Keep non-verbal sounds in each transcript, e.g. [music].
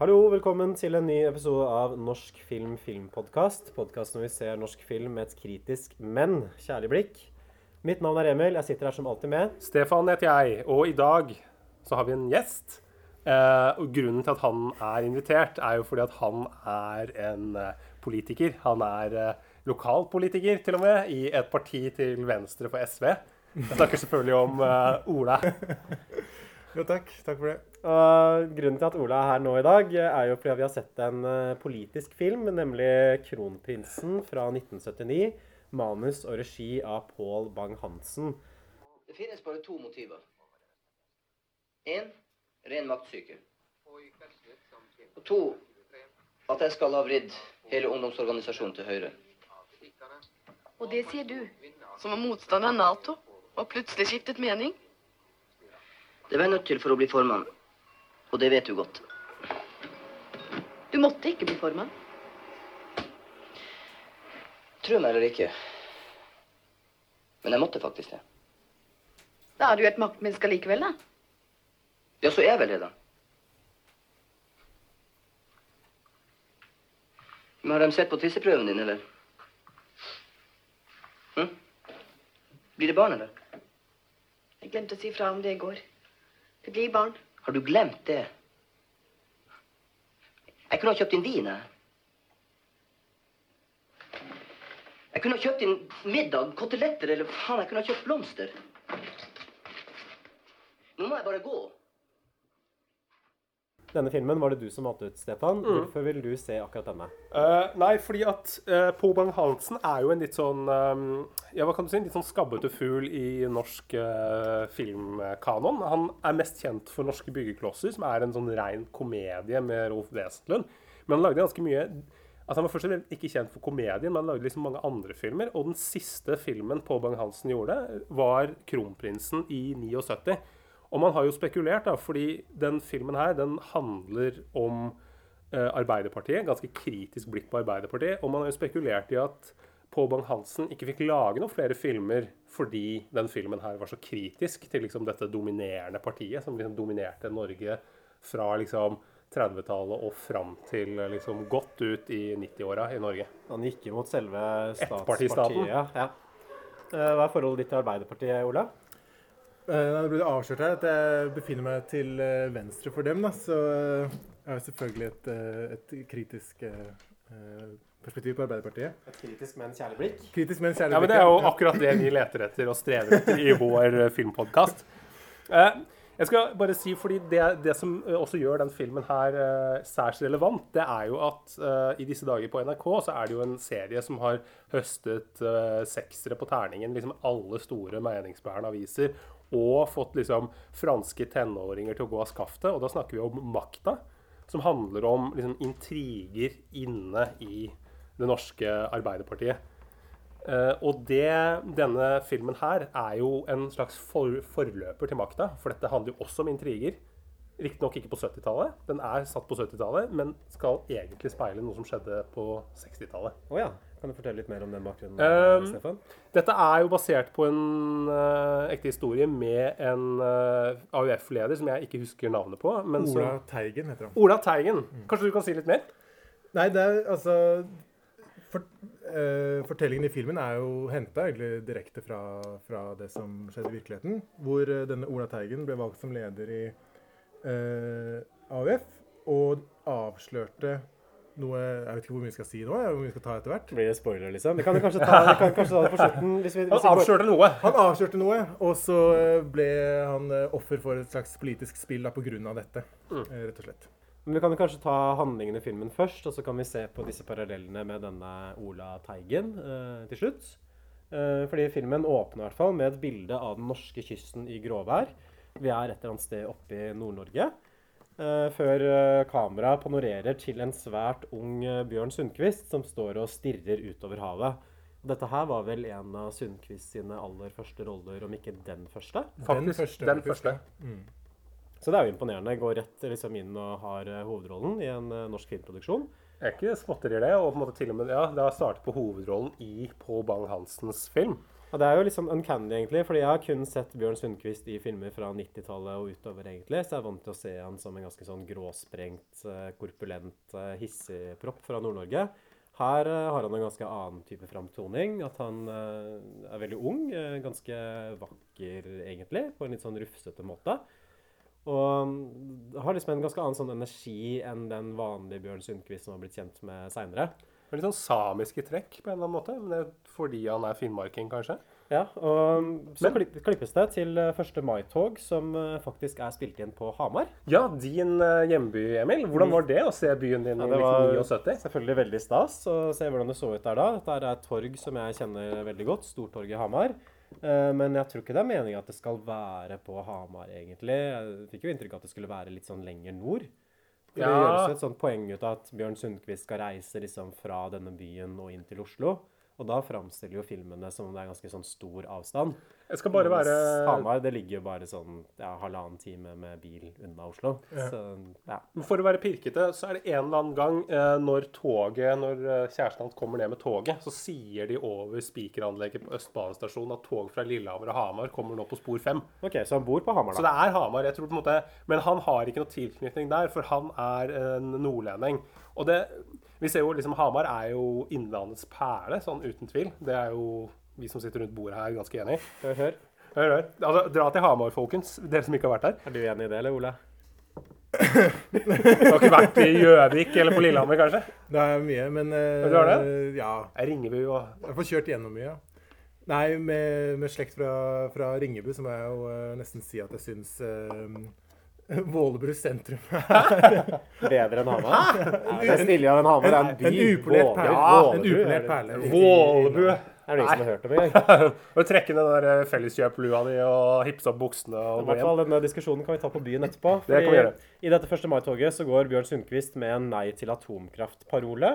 Hallo, velkommen til en ny episode av Norsk film filmpodkast. Podkasten når vi ser norsk film med et kritisk, men kjærlig blikk. Mitt navn er Emil. Jeg sitter her som alltid med. Stefan heter jeg, og i dag så har vi en gjest. Eh, og grunnen til at han er invitert, er jo fordi at han er en eh, politiker. Han er eh, lokalpolitiker, til og med, i et parti til venstre for SV. Jeg snakker selvfølgelig om eh, Ola. [laughs] Jo, takk. Takk for det. Og grunnen til at Ola er her nå i dag, er jo fordi vi har sett en eh, politisk film, nemlig 'Kronprinsen' fra 1979. Manus og regi av Pål Bang-Hansen. Det finnes bare to motiver. Én ren maktsyke. Og to at jeg skal ha vridd hele ungdomsorganisasjonen til høyre. Og det sier du, som var motstander av Nato, og plutselig skiftet mening? Det var jeg nødt til for å bli formann. Og det vet du godt. Du måtte ikke bli formann. Tro meg eller ikke. Men jeg måtte faktisk det. Da er du jo et maktmenneske likevel, da. Ja, så er jeg vel det, da. Men har de sett på tisseprøven din, eller? Hm? Blir det barn, eller? Jeg glemte å si fra om det i går. Det blir barn. Har du glemt det? Jeg kunne ha kjøpt inn vin, jeg. Jeg kunne ha kjøpt inn middag, koteletter, eller faen, jeg kunne ha kjøpt blomster. Nå må jeg bare gå. Denne filmen var det du som valgte ut, Stefan. Hvorfor vil du se akkurat denne? Uh, nei, fordi at uh, Pål Bang-Hansen er jo en litt sånn um, Ja, hva kan du si? En litt sånn skabbete fugl i norsk uh, filmkanon. Han er mest kjent for 'Norske byggeklosser', som er en sånn rein komedie med Rolf Wesenlund. Men han lagde ganske mye Altså Han var først og fremst ikke kjent for komedien, men han lagde liksom mange andre filmer. Og den siste filmen Pål Bang-Hansen gjorde, var 'Kronprinsen' i 79. Og man har jo spekulert, da, fordi den filmen her den handler om eh, Arbeiderpartiet. Ganske kritisk blikk på Arbeiderpartiet. Og man har jo spekulert i at Pål Bang-Hansen ikke fikk lage noen flere filmer fordi den filmen her var så kritisk til liksom dette dominerende partiet, som liksom dominerte Norge fra liksom 30-tallet og fram til liksom godt ut i 90-åra i Norge. Han gikk imot selve statspartiet. Ja. Ja. Eh, Hva er forholdet ditt til Arbeiderpartiet, Ola? Eh, Nå ble det avslørt her at jeg befinner meg til eh, venstre for dem, da, så eh, jeg har selvfølgelig et, eh, et kritisk eh, eh, perspektiv på Arbeiderpartiet. Et kritisk, men kjærlig blikk. Kritisk, men kjærlig Ja, men Det er jo akkurat det vi leter etter og strever etter i vår filmpodkast. jeg skal bare si, fordi det, det som eh, også gjør den filmen her eh, særs relevant, det er jo at eh, i disse dager på NRK så er det jo en serie som har høstet eh, seksere på terningen. liksom Alle store meningsbærende aviser. Og fått liksom franske tenåringer til å gå av skaftet. Og da snakker vi om Makta. Som handler om liksom, intriger inne i det norske Arbeiderpartiet. Eh, og det, denne filmen her er jo en slags for, forløper til makta. For dette handler jo også om intriger. Riktignok ikke på 70-tallet. Den er satt på 70-tallet, men skal egentlig speile noe som skjedde på 60-tallet. Oh, ja. Kan du fortelle litt mer om den bakgrunnen, Um, Stefan? Dette er jo basert på en uh, ekte historie med en uh, AUF-leder som jeg ikke husker navnet på. Ola Teigen heter han. Ola Teigen. Kanskje du kan si litt mer? Nei, det er altså for, uh, Fortellingen i filmen er jo henta direkte fra, fra det som skjedde i virkeligheten. Hvor eh, denne Ola Teigen ble valgt som leder i eh, AUF og avslørte noe Jeg vet ikke hvor mye vi skal si nå. Hvor mye vi skal ta etter hvert. Blir det spoiler, liksom? Vi kan jo kanskje ta, vi kan kanskje ta det på slutten. Hvis vi, hvis Han avkjørte avslørte noe. Han avslørte noe, og så eh, ble han eh, offer for et slags politisk spill da, pga. dette. mm. Rett og slett. Men vi kan jo kanskje ta handlingen i filmen først, og så kan vi se på disse parallellene med denne Ola Teigen eh, til slutt. Eh, fordi filmen åpner i hvert fall med et bilde av den norske kysten i gråvær. Vi er et eller annet sted oppe i Nord-Norge. Eh, før eh, kameraet panorerer til en svært ung eh, Bjørn Sundquist som står og stirrer utover havet. Dette her var vel en av Sundquist sine aller første roller, om ikke den første. Faktisk, første, den første. første. Så det er jo imponerende. Går rett liksom inn og har hovedrollen i en norsk filmproduksjon. Jeg Er ikke småtterier det? Og på en måte til og med, ja, det har startet på hovedrollen i Pål Bang-Hansens film. Ja, det er jo litt sånn uncanny, egentlig, fordi jeg har kun sett Bjørn Sundquist i filmer fra 90-tallet og utover, egentlig, så jeg er vant til å se han som en ganske sånn gråsprengt, eh, korpulent eh, hissigpropp fra Nord-Norge. Her eh, har han en ganske annen type framtoning. At han er veldig ung, ganske vakker, egentlig, på en litt sånn rufsete måte. Og mm, har liksom en ganske annen sånn energi enn den vanlige Bjørn Sundquist som har blitt kjent med seinere. Litt sånn samiske trekk på en eller annen måte. Men det er fordi han er finnmarking, kanskje. Ja, og mm, så Men- klippes det til første 1. mai-tog, som eh, faktisk er spilt inn på Hamar. Ja, din eh, hjemby, Emil. Hvordan var det å se byen din Ja, i det var 1979? selvfølgelig veldig stas å se hvordan det så ut der da. Dette er et torg som jeg kjenner veldig godt, Stortorget i Hamar. Eh, Men jeg tror ikke det er meningen at det skal være på Hamar, egentlig. Jeg fikk jo inntrykk av at det skulle være litt sånn lenger nord. For Det Ja. gjøres et sånt poeng ut av at Bjørn Sundquist skal reise liksom fra denne byen og inn til Oslo. Og da framstiller jo filmene som om det er ganske sånn stor avstand. Jeg skal bare være Hamar det ligger jo bare sånn ja, halvannen time med bil unna Oslo. Så ja. For å være pirkete, så er det en eller annen gang eh, når toget, når eh, kjæresten hans kommer ned med toget, så sier de over spikeranlegget på Østbanestasjonen at tog fra Lillehammer og Hamar kommer nå på spor 5. OK, så han bor på Hamar, da? Så det er Hamar. jeg tror på en måte, Men han har ikke noe tilknytning der, for han er en nordlending. Og det, vi ser jo liksom Hamar er jo Innlandets perle, sånn uten tvil. Det er jo vi som sitter rundt bordet her, ganske enig i. Hør, hør. Hør, hør. Altså, dra til Hamar, folkens. Dere som ikke har vært der. Er du enig i det, eller Ole? Du har ikke vært i Gjøvik eller på Lillehammer, kanskje? Det er mye, men uh, Du har Ja. Ringebu og Jeg får kjørt gjennom mye. ja. Nei, med, med slekt fra, fra Ringebu så må jeg jo uh, nesten si at jeg syns uh, [laughs] Vålebu sentrum [laughs] Bedre enn Hamar? Det stiller jo en Hamar er en by. En upolert perle. En er upolert det- perle. Vålebu. Er det ingen som har hørt om engang? Og [laughs] trekke den der eh, felleskjøplua di og hipse opp buksene og hvert fall Denne diskusjonen kan vi ta på byen etterpå. Det kan vi gjøre. I dette 1. mai-toget så går Bjørn Sundquist med en nei til atomkraft-parole.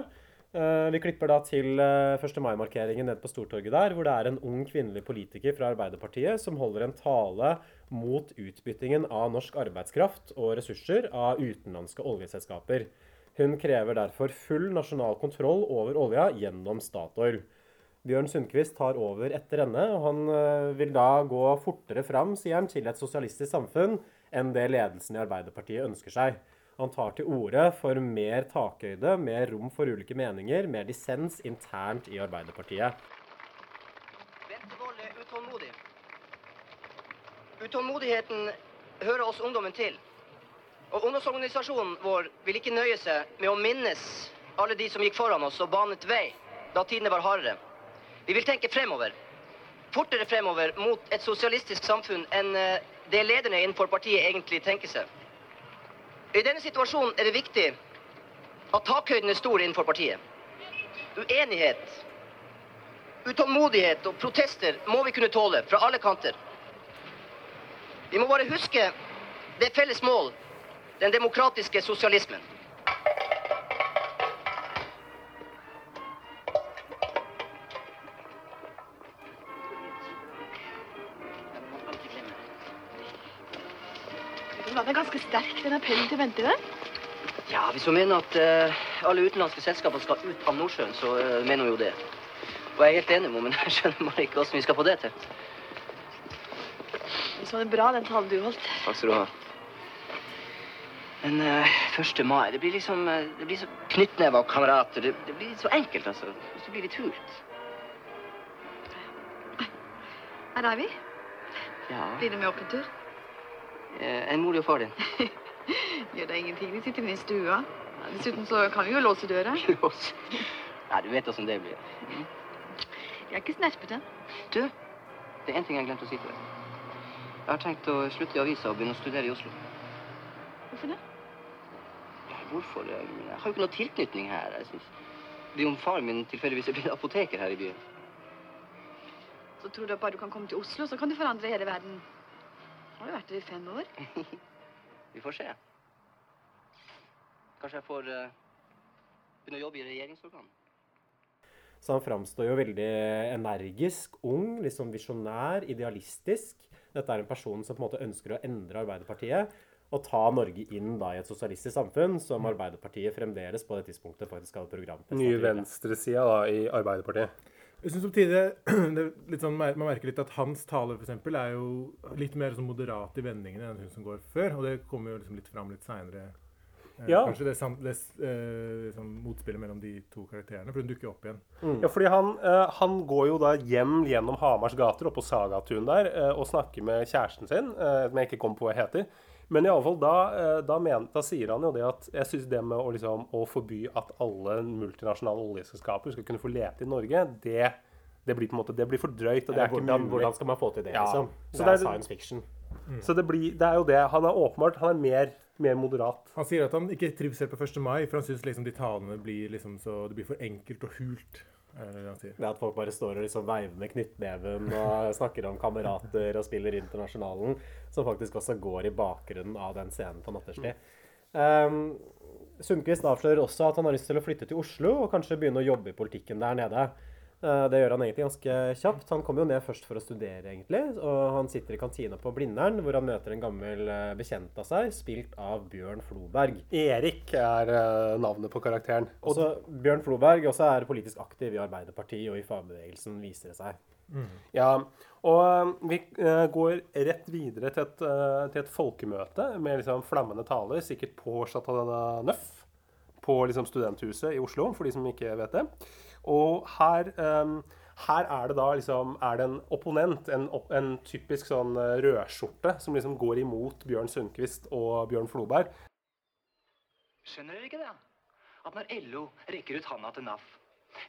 Eh, vi klipper da til eh, 1. mai-markeringen nede på Stortorget der, hvor det er en ung kvinnelig politiker fra Arbeiderpartiet som holder en tale mot utbyttingen av norsk arbeidskraft og ressurser av utenlandske oljeselskaper. Hun krever derfor full nasjonal kontroll over olja gjennom Statoil. Bjørn Sundquist tar over etter henne, og han eh, vil da gå fortere fram, sier han, til et sosialistisk samfunn enn det ledelsen i Arbeiderpartiet ønsker seg. Han tar til orde for mer takhøyde, mer rom for ulike meninger, mer dissens internt i Arbeiderpartiet. Bente Wold er utålmodig. Utålmodigheten hører oss ungdommen til. Og ungdomsorganisasjonen vår vil ikke nøye seg med å minnes alle de som gikk foran oss og banet vei da tidene var hardere. Vi vil tenke fremover. Fortere fremover mot et sosialistisk samfunn enn eh, det lederne innenfor partiet egentlig tenker seg. I denne situasjonen er det viktig at takhøyden er stor innenfor partiet. Uenighet, Utålmodighet og protester må vi kunne tåle fra alle kanter. Vi må bare huske det felles mål, den demokratiske sosialismen. Den er ganske sterk, den appellen til Bente. vel? Ja, Hvis hun mener at uh, alle utenlandske selskaper skal ut av Nordsjøen, så uh, mener hun jo det. Og jeg er helt enig med henne, men jeg skjønner bare ikke hvordan vi skal få det til. Var det bra, den talen du holdt. Takk skal du ha. Men eh, 1. mai, det blir liksom eh, Det blir så knyttneve og kamerater. Det, det blir så enkelt, altså. Så blir litt hult. Her er vi. Ja. Blir det med opp en tur? Eh, en mor og far din. [laughs] Gjør da ingenting. De sitter inne i stua. Dessuten så kan vi jo låse døra. [laughs] Nei, du vet åssen det blir. Jeg er ikke snerpete. Du, det er en ting jeg glemte å si til deg. Jeg har tenkt å slutte i avisa og begynne å studere i Oslo. Hvorfor det? Ja, Hvorfor? Jeg, jeg har jo ikke noe tilknytning her. Jeg synes. Det er jo om faren min tilfeldigvis er blitt apoteker her i byen. Så tror du at bare du kan komme til Oslo, så kan du forandre hele verden. Har du vært der i fem år? [laughs] Vi får se. Kanskje jeg får eh, begynne å jobbe i regjeringsorganet. Så han framstår jo veldig energisk, ung, liksom visjonær, idealistisk. Dette er en person som på en måte ønsker å endre Arbeiderpartiet og ta Norge inn da i et sosialistisk samfunn, som Arbeiderpartiet fremdeles på det tidspunktet faktisk hadde program. Nye venstresida da, i Arbeiderpartiet. Jeg synes samtidig [clears throat] det sånn, Man merker litt at hans tale for eksempel, er jo litt mer sånn moderat i vendingene enn hun som går før. Og det kommer jo liksom litt fram litt seinere. Eh, Ja. Kanskje det, sam- det eh, liksom motspillet mellom de to karakterene. For hun dukker opp igjen. Ja, fordi han, eh, han går jo da hjem gjennom Hamars gater oppe på Sagatun der eh, og snakker med kjæresten sin, eh, som jeg ikke kommer på hva heter. Men i alle fall, da, eh, da, men, da sier han jo det at jeg syns det med å, liksom, å forby at alle multinasjonale oljeselskaper skal kunne få lete i Norge, det, det blir på en måte, det blir for drøyt. og det er ikke hvordan, mulig. hvordan skal man få til det, Ja. liksom? Det det er science fiction. Så det, blir, det er jo det. Han er åpenbart han er mer, mer moderat. Han sier at han ikke trives helt på 1. mai, for han syns liksom de talene blir liksom så Det blir for enkelt og hult. Er det han sier. Det at folk bare står og liksom veiver med knyttneven og snakker om kamerater og spiller Internasjonalen, som faktisk også går i bakgrunnen av den scenen på Natterstid. Um, Sundquist avslører også at han har lyst til å flytte til Oslo og kanskje begynne å jobbe i politikken der nede. Eh, Det gjør han egentlig ganske kjapt. Han kommer jo ned først for å studere, egentlig. Og han sitter i kantina på Blindern, hvor han møter en gammel eh, bekjent av seg, spilt av Bjørn Floberg. Erik er eh, navnet på karakteren. Og Også Bjørn Floberg også er politisk aktiv i Arbeiderpartiet og i fagbevegelsen, viser det seg. Ja, og vi går rett videre til et, til et folkemøte med liksom flammende taler, sikkert på Chateau Neuf, på liksom studenthuset i Oslo, for de som ikke vet det. Og her, um, her er det da liksom er det en opponent, en, en typisk sånn eh, rødskjorte, som liksom går imot Bjørn Sundquist og Bjørn Floberg. Skjønner dere ikke det? At når LO rekker ut handa til NAF,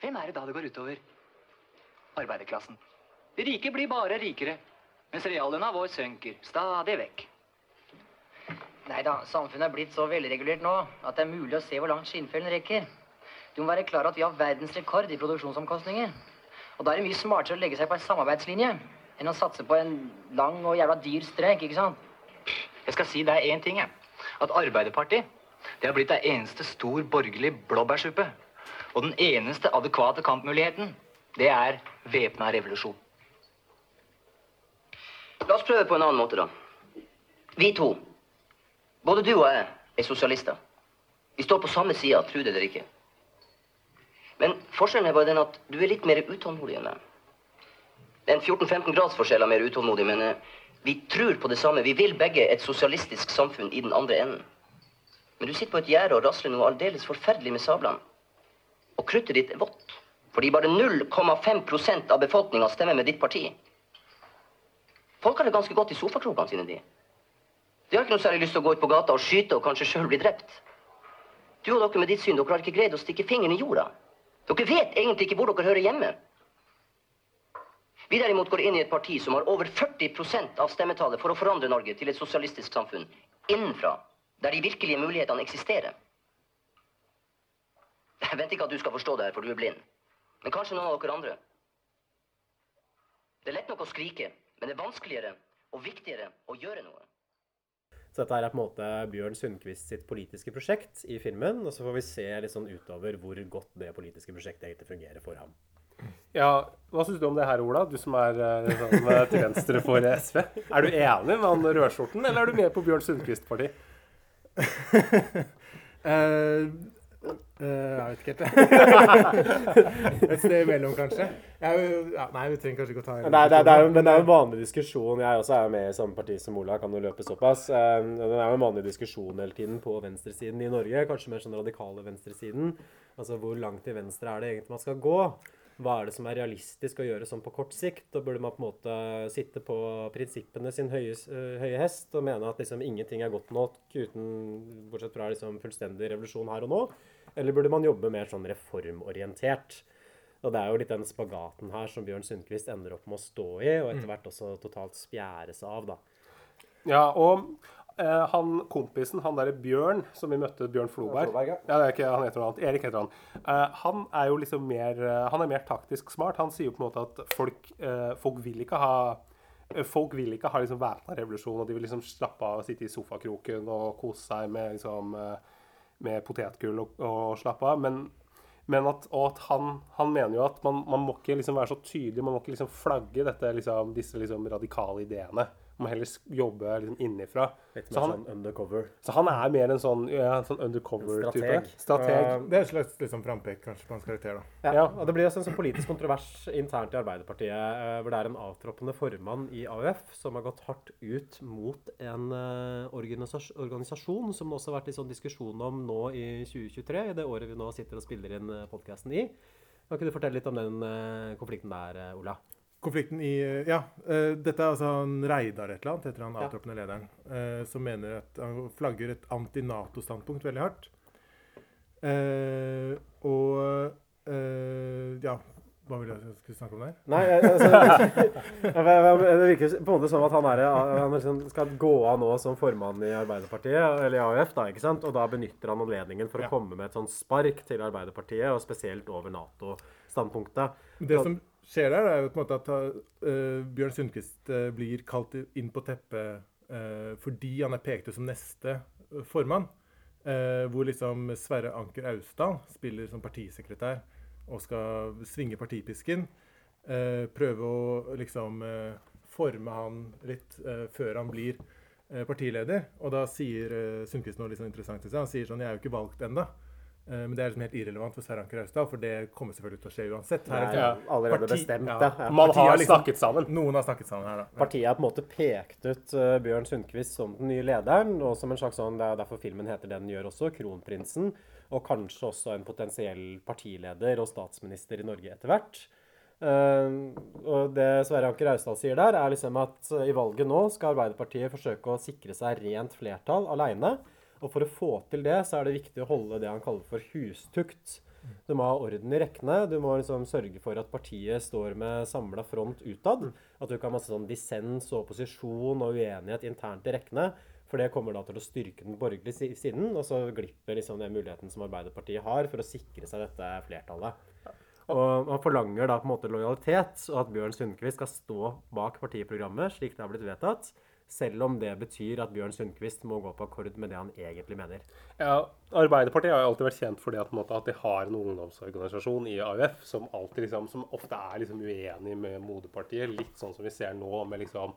hvem er det da det går utover? Arbeiderklassen. De rike blir bare rikere, mens reallønna vår synker stadig vekk. Nei da, samfunnet er blitt så velregulert nå at det er mulig å se hvor langt skinnfellen rekker. Du må være klar at vi har verdensrekord i produksjonsomkostninger. Og da er det mye smartere å legge seg på en samarbeidslinje enn å satse på en lang og jævla dyr streik, ikke sant? Jeg skal si deg én ting, jeg. At Arbeiderpartiet det har blitt ei eneste stor borgerlig blåbærsuppe. Og den eneste adekvate kampmuligheten, det er væpna revolusjon. La oss prøve på en annen måte, da. Vi to, både du og jeg, er sosialister. Vi står på samme side, tro det eller ikke. Men forskjellen er bare den at du er litt mer utålmodig enn meg. Det er en 14-15 grads forskjell av mer utålmodig, men eh, vi tror på det samme. Vi vil begge et sosialistisk samfunn i den andre enden. Men du sitter på et gjerde og rasler noe aldeles forferdelig med sablene. Og kruttet ditt er vått. Fordi bare 0,5% av befolkninga stemmer med ditt parti. Folk har det ganske godt i sofakrokene sine, de. De har ikke noe særlig lyst til å gå ut på gata og skyte og kanskje sjøl bli drept. Du og dere med ditt syn, dere har ikke greid å stikke fingeren i jorda. Dere vet egentlig ikke hvor dere hører hjemme. Vi derimot går inn i et parti som har over 40 av stemmetallet for å forandre Norge til et sosialistisk samfunn innenfra, der de virkelige mulighetene eksisterer. Jeg venter ikke at du skal forstå det her, for du er blind. Men kanskje noen av dere andre. Det er lett nok å skrike, men det er vanskeligere og viktigere å gjøre noe. Så dette er på en måte Bjørn Sundquist sitt politiske prosjekt i filmen. Og så får vi se litt sånn utover hvor godt det politiske prosjektet egentlig fungerer for ham. Ja, Hva syns du om det her, Ola? Du som er sånn, til venstre for SV. Er du enig med han rødskjorten, eller er du med på Bjørn Sundquist-parti? [laughs] Eh, eh, jeg vet ikke helt. [laughs] Et sted imellom, kanskje. Jeg, ja, nei, vi trenger kanskje ikke å ta en Det er, det, er, det, jo, men det er jo en vanlig diskusjon. Jeg også er jo med i samme parti som Ola, kan jo løpe såpass. Eh, Det er jo en vanlig diskusjon hele tiden på venstresiden i Norge. Kanskje mer sånn radikale venstresiden. Altså hvor langt til venstre er det egentlig man skal gå? Hva er det som er realistisk å gjøre sånn på kort sikt? Og burde man på en måte sitte på prinsippene sin høye, øh, høye hest og mene at liksom ingenting er godt nok uten, bortsett fra liksom fullstendig revolusjon her og nå? Eller burde man jobbe mer sånn reformorientert? Og det er jo litt den spagaten her som Bjørn Sundquist ender opp med å stå i, og etter hvert også totalt spjæres av, da. Ja, og eh, han kompisen, han derre Bjørn, som vi møtte, Bjørn Floberg Floberg, ja. ja. det er ikke, Han heter noe annet. Erik heter han. Eh, han er jo liksom mer eh, Han er mer taktisk smart. Han sier jo på en måte at folk, eh, folk vil ikke ha eh, Folk vil ikke ha liksom væpna revolusjon, og de vil liksom slappe av og sitte i sofakroken og kose seg med liksom eh, med potetgull og, og slappe av. Men, men at, og at han, han mener jo at man, man må ikke liksom være så tydelig, man må ikke liksom flagge dette, liksom, disse liksom radikale ideene. Man må heller jobbe liksom innifra. Litt Så mer han, sånn undercover. så han er mer en sånn, ja, en sånn undercover-type. Strateg. Strateg. Uh, Det er et slags liksom, frampek kanskje på hans karakter. da. Ja, Ja. og Det blir også en sånn politisk kontrovers internt i Arbeiderpartiet, uh, hvor det er en avtroppende formann i AUF som har gått hardt ut mot en uh, organisas organisasjon som det også har vært litt sånn diskusjon om nå i 2023, i det året vi nå sitter og spiller inn podkasten i. Kan ikke du fortelle litt om den eh, konflikten der, eh, Ola? Konflikten i Ja, eh, dette er altså han Reidar et eller annet, heter han Ja. avtroppende lederen, eh, som mener at han flagger et anti-Nato-standpunkt veldig hardt. Eh, og eh, Ja, hva vil jeg skulle snakke om der? Nei, altså, [laughs] [laughs] det virker på en måte som at han, er, han liksom skal gå av nå som formann i Arbeiderpartiet, eller i AUF, da, ikke sant? Og da benytter han anledningen for Ja. å komme med et sånn spark til Arbeiderpartiet, og spesielt over Nato-standpunktet. Det som skjer der, er jo på en måte at uh, Bjørn Sundquist uh, blir kalt inn på teppet uh, fordi han er pekt ut som neste formann. hvor liksom Sverre Anker Austdal spiller som partisekretær og skal svinge partipisken. prøve å liksom forme han litt før han blir partileder. Og da sier uh, Sundquist noe litt sånn interessant til seg. Han sier sånn Jeg er jo ikke valgt ennå. Men det er liksom helt irrelevant for Sverre Anker Austad, for det kommer selvfølgelig til å skje uansett. Her er er allerede Parti- bestemt, ja. Ja. Man har har liksom- snakket sammen. Noen har snakket sammen her, da. Ja. Partiet har på en måte pekt ut uh, Bjørn Sundquist som den nye lederen, og som en slags sånn, det er derfor filmen heter det den gjør også, kronprinsen, og kanskje også en potensiell partileder og statsminister i Norge etter hvert. Uh, og det Sverre Anker Austad sier der, er liksom at eh, i valget nå skal Arbeiderpartiet forsøke å sikre seg rent flertall alene. Og for å få til det, så er det viktig å holde det han kaller for hustukt. Du må ha orden i rekkene. Du må liksom sørge for at partiet står med samla front utad. At du ikke har masse sånn dissens og opposisjon og uenighet internt i rekkene. For det kommer da til å styrke den borgerlige siden, og så glipper liksom den muligheten som Arbeiderpartiet har for å sikre seg dette flertallet. Og man forlanger da på en måte lojalitet, og at Bjørn Sundquist skal stå bak partiprogrammet slik det har blitt vedtatt, selv om det betyr at Bjørn Sundquist må gå på akkord med det han egentlig mener. Ja, Arbeiderpartiet har jo alltid vært kjent for det at, måte, at de har en ungdomsorganisasjon i AUF som, alltid, liksom, som ofte er liksom, uenig med moderpartiet. Litt sånn som vi ser nå, med liksom,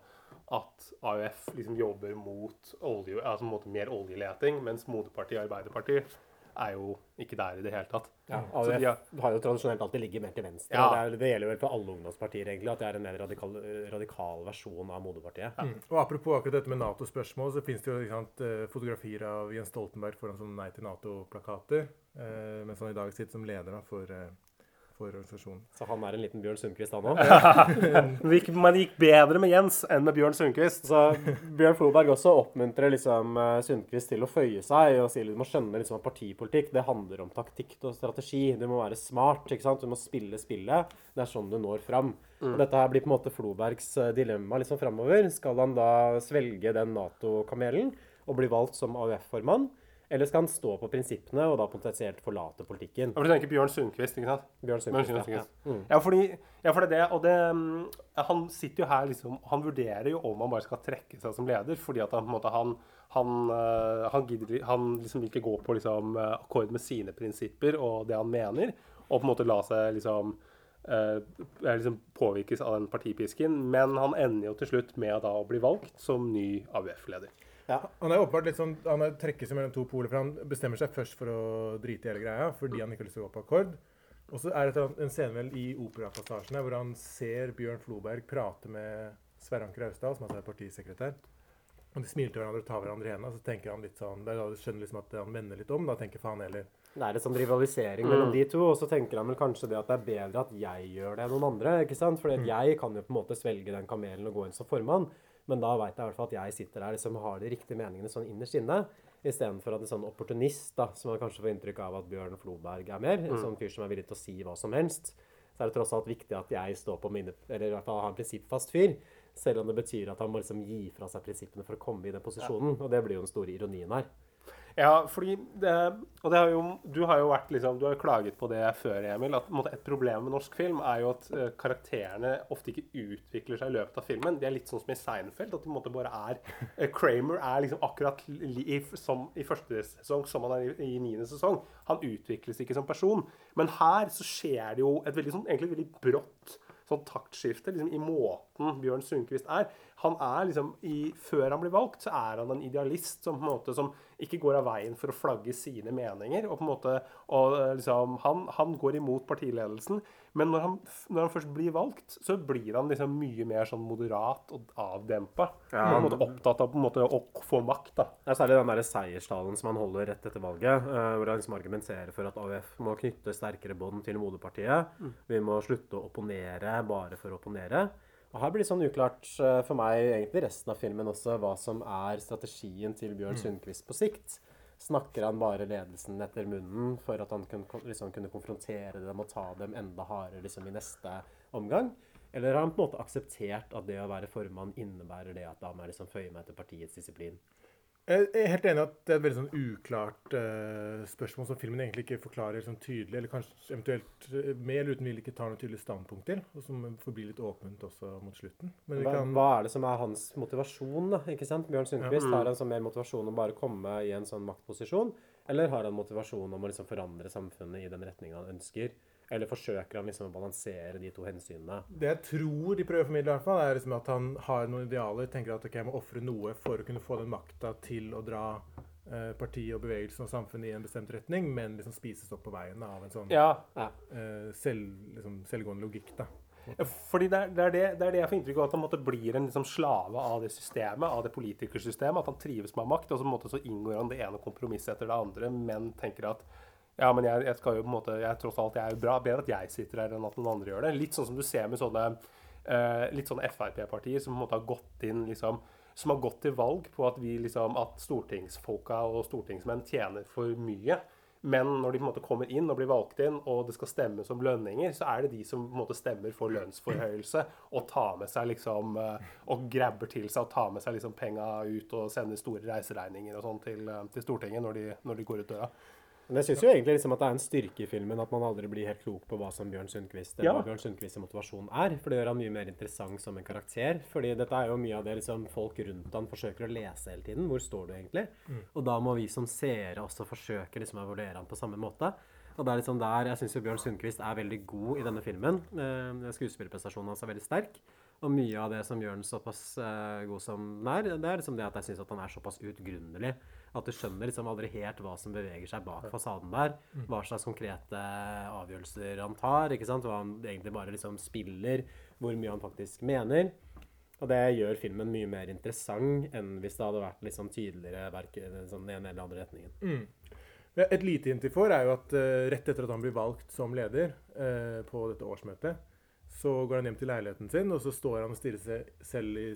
at AUF liksom, jobber mot olje, altså, mer oljeleting, mens moderpartiet Arbeiderpartiet er jo ikke der i det hele tatt. Ja, AUF de har, har jo tradisjonelt alltid ligget mer til venstre. Ja. Det, er, det gjelder vel for alle ungdomspartier, egentlig, at det er en mer radikal, radikal versjon av moderpartiet. Og Apropos akkurat dette med Nato-spørsmål, så finnes det jo ikke sant, eh, fotografier av Jens Stoltenberg foran sånne Nei til Nato-plakater. Eh, mens han i dag sitter som leder da, for, eh, for organisasjonen. Så han er en liten Bjørn Sundquist, han [laughs] òg. Man gikk, bedre med Jens enn med Bjørn Sundquist. Så Bjørn Floberg også oppmuntrer liksom eh, Sundquist til å føye seg og sier du må skjønne liksom at partipolitikk det handler om taktikk og strategi. Du må være smart. ikke sant? Du må spille spillet. Det er sånn du når fram. Og Dette her blir på en måte Flobergs eh, dilemma liksom framover. Skal han da svelge den Nato-kamelen og bli valgt som AUF-formann? Eller skal han stå på prinsippene og da potensielt forlate politikken? Ja, for du tenker Bjørn Sundquist, ikke sant? Bjørn Sundquist, Bjørn ja. Sundquist. ja. Mm. Ja, fordi, ja, for det er det. Og det mm, Han sitter jo her liksom Han vurderer jo om han bare skal trekke seg som leder, fordi at han på en måte Han, han, øh, han, gidder, han liksom vil ikke gå på liksom øh, akkord med sine prinsipper og det han mener, og på en måte la seg liksom øh, liksom påvirkes av den partipisken. Men han ender jo til slutt med da å bli valgt som ny AUF-leder. Han er åpenbart litt sånn, han er trekker seg mellom to poler, for han bestemmer seg først for å drite i hele greia fordi han ikke har lyst til å gå på akkord. Og så er det en scene vel i operapassasjen hvor han ser Bjørn Floberg prate med Sverre Anker Austdal, som altså er partisekretær. Og de smiler til hverandre og tar hverandre i hendene. Så tenker han litt sånn, da skjønner liksom at han vender litt om. Da tenker faen heller Det er en sånn rivalisering mellom de to, og så tenker han vel kanskje det at det er bedre at jeg gjør det enn noen andre. ikke sant? Fordi mm. jeg kan jo på en måte svelge den kamelen og gå inn som formann, men da veit jeg i hvert fall at jeg sitter der liksom har de riktige meningene sånn innerst inne. Istedenfor at en sånn opportunist, da, som man kanskje får inntrykk av at Bjørn Floberg er mer, en sånn fyr som er villig til å si hva som helst, så er det tross alt viktig at jeg står på mine Eller i hvert fall har en prinsippfast fyr. Selv om det betyr at han må liksom gi fra seg prinsippene for å komme i den posisjonen. Og det blir jo den store ironien her. Ja, fordi det, Og det har jo, du har jo vært liksom, du har jo klaget på det før, Emil. at måte, Et problem med norsk film er jo at uh, karakterene ofte ikke utvikler seg i løpet av filmen. De er litt sånn som i Seinfeld. At de på bare er uh, Kramer er liksom akkurat i, som i første sesong som han er i, i niende sesong. Han utvikles ikke som person. Men her så skjer det jo et veldig sånn, egentlig veldig brått sånn taktskifte liksom, i måten Bjørn Sundquist er. Han er liksom, i, Før han blir valgt, så er han en idealist som på en måte som ikke går av veien for å flagge sine meninger. og på en måte, og liksom, han, han går imot partiledelsen, men når han, når han, først blir valgt, så blir han liksom mye mer sånn moderat og avdempa. Ja. Han er opptatt av på en måte å få makt. da. Det er særlig den der seierstalen som han holder rett etter valget, uh, hvor han liksom argumenterer for at AUF må knytte sterkere bånd til moderpartiet. Mm. Vi må slutte å opponere bare for å opponere. Og Her blir det sånn uklart uh, for meg egentlig resten av filmen også hva som er strategien til Bjørn mm. Sundquist på sikt. Snakker han bare ledelsen etter munnen for at han kunne, liksom, kunne konfrontere dem og ta dem enda hardere liksom, i neste omgang? Eller har han på en måte akseptert at det å være formann innebærer det at da må jeg liksom føye meg til partiets disiplin? Jeg er helt enig at det er et veldig sånn uklart uh, spørsmål som filmen egentlig ikke forklarer sånn tydelig, eller kanskje eventuelt uh, med eller uten vil ikke tar noe tydelig standpunkt til, og som forblir litt åpent også mot slutten. Hva, kan... hva, er det som er hans motivasjon, da? ikke sant? Bjørn Sundquist ja. har han sånn mer motivasjon å bare komme i en sånn maktposisjon, eller har han motivasjon om å liksom forandre samfunnet i den retninga han ønsker? Eller forsøker han liksom å balansere de to hensynene? Det jeg tror de prøver å formidle, i hvert fall, er liksom at han har noen idealer. Tenker at okay, jeg må ofre noe for å kunne få den makta til å dra eh, partiet og bevegelsen og samfunnet i en bestemt retning, men liksom spises opp på veien av en sånn ja. eh, selv, liksom, selvgående logikk. da. Fordi det er, det, er det, det er, det, jeg får inntrykk av, at han måtte blir en liksom, slave av det systemet, av det politikersystemet. At han trives med makt, og så, måtte, så inngår han det ene kompromisset etter det andre, men tenker at ja, men jeg, jeg, skal jo på en måte jeg, Tross alt jeg er jo bra, bedre at jeg sitter her enn at noen andre gjør det. Litt sånn som du ser med sånne uh, litt sånne Frp-partier som på en måte har gått inn liksom som har gått til valg på at, vi, liksom, at stortingsfolka og stortingsmenn tjener for mye. Men når de på en måte kommer inn og blir valgt inn, og det skal stemmes om lønninger, så er det de som på en måte stemmer for lønnsforhøyelse og tar med seg liksom eh, Og grabber til seg og tar med seg liksom penga ut og sender store reiseregninger og sånn til, eh, til Stortinget når de, når de går ut døra. Men jeg syns jo egentlig liksom at det er en styrke i filmen at man aldri blir helt klok på hva som Bjørn Sundquist eller ja. hva Bjørn Sundquists motivasjon er. For det gjør han mye mer interessant som en karakter. Fordi dette er jo mye av det liksom folk rundt han forsøker å lese hele tiden. Hvor står du egentlig? Mm. Og da må vi som seere også forsøke liksom å vurdere han på samme måte. Og det er liksom der jeg syns Bjørn Sundquist er veldig god i denne filmen. Eh, skuespillerprestasjonen hans er veldig sterk. Og mye av det som gjør han såpass uh, god som den er, det er liksom det at jeg syns han er såpass utgrunnelig. At du skjønner liksom aldri helt hva som beveger seg bak fasaden der. Mm. Hva slags konkrete avgjørelser han tar. ikke sant? Hva han egentlig bare liksom spiller. Hvor mye han faktisk mener. Og det gjør filmen mye mer interessant enn hvis det hadde vært liksom tydeligere verken sånn den ene eller andre retningen. Mm. Et lite hint vi får, er jo at uh, rett etter at han blir valgt som leder uh, på dette årsmøtet, så går han hjem til leiligheten sin, og så står han og stirrer seg selv i,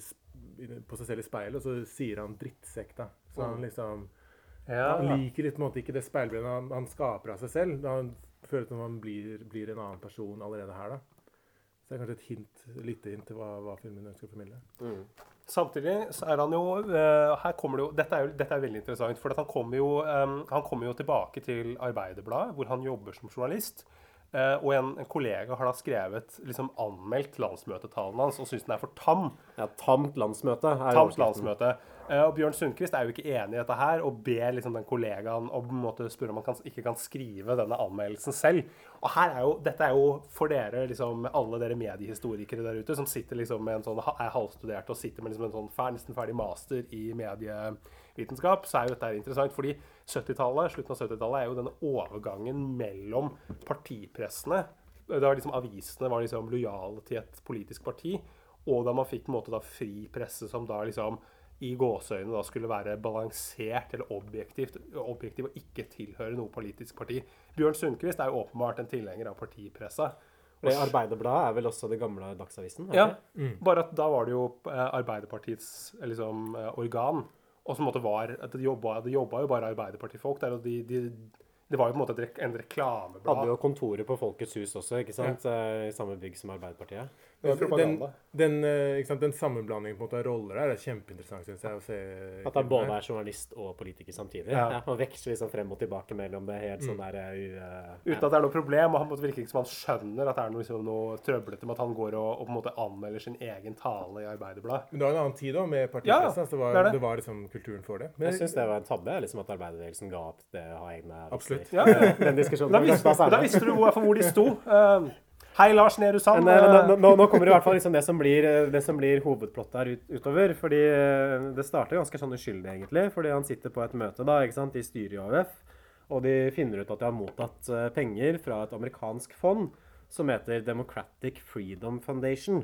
på seg selv i speilet, og så sier han 'drittsekk', da. Så han liksom ja. Han liker litt, måte, ikke det speilbildet han, han, skaper av seg selv. Han føler at han blir, blir, en annen person allerede her, da. Så det er kanskje et hint, lite hint til hva, hva filmen ønsker å formidle. Mm. Samtidig så er han jo uh, her kommer det jo, dette er, jo, dette er veldig interessant. For han kommer, jo, um, han kommer jo tilbake til Arbeiderbladet, hvor han jobber som journalist. Uh, og en, en, kollega har da skrevet, liksom anmeldt landsmøtetalen hans og syns den er for tam. Ja, tamt landsmøte. tamt landsmøte. Uh, og Bjørn Sundquist er jo ikke enig i dette her og ber liksom den kollegaen om en måte spørre om han kan, ikke kan skrive denne anmeldelsen selv. Og her er jo, Dette er jo for dere, liksom, alle dere mediehistorikere der ute som sitter liksom med en sånn, er halvstuderte og sitter med liksom en sånn fer, nesten ferdig master i medievitenskap, så er jo dette interessant. fordi 70-tallet, slutten av 70-tallet er jo denne overgangen mellom partipressene. Da liksom avisene var liksom lojale til et politisk parti, og da man fikk på en måte da fri presse som da liksom i gåseøynene da skulle være balansert eller objektivt, objektiv og ikke tilhøre noe politisk parti. Bjørn Sundquist er jo åpenbart en tilhenger av partipressa. Det Arbeiderbladet er vel også det gamle Dagsavisen? Ja, mm. bare at da var det jo eh, Arbeiderpartiets liksom, eh, organ. Og som var, at det jobba, det jobba jo bare Arbeiderpartifolk der, og de, de Det var jo på en måte en reklameblad. Hadde jo kontoret på Folkets hus også, ikke sant? Ja. I samme bygg som Arbeiderpartiet. Det Den, den, eh, ikke sant, den sammenblandingen av roller der er kjempeinteressant, syns jeg. å se At han både er journalist og politiker samtidig. Ja. Ja. og veksler liksom frem og tilbake mellom det helt sånn der uh, Uten at det er noe problem, og han virker ikke som han skjønner at det er noe, liksom, noe trøblete med at han går og, og på en måte anmelder sin egen tale i Arbeiderbladet. Men det var en annen tid da, med Ja, partipressen. altså, det, var, det det. det var liksom kulturen for det. Men Jeg syns det var en tabbe liksom at arbeiderbevegelsen ga opp det å ha egne Absolutt. Ja, ja. [laughs] Den diskusjonen Da vi visste, da visste du hvor, for hvor de sto. [laughs] Eh, hei, Lars Nehru Sand. Nå, nå, nå kommer i hvert fall liksom det som blir, eh, blir hovedplottet her ut, utover. fordi eh, Det starter ganske sånn uskyldig, egentlig. Fordi han sitter på et møte da, ikke sant, i styret i AUF, og de finner ut at de har mottatt eh, penger fra et amerikansk fond som heter Democratic Freedom Foundation.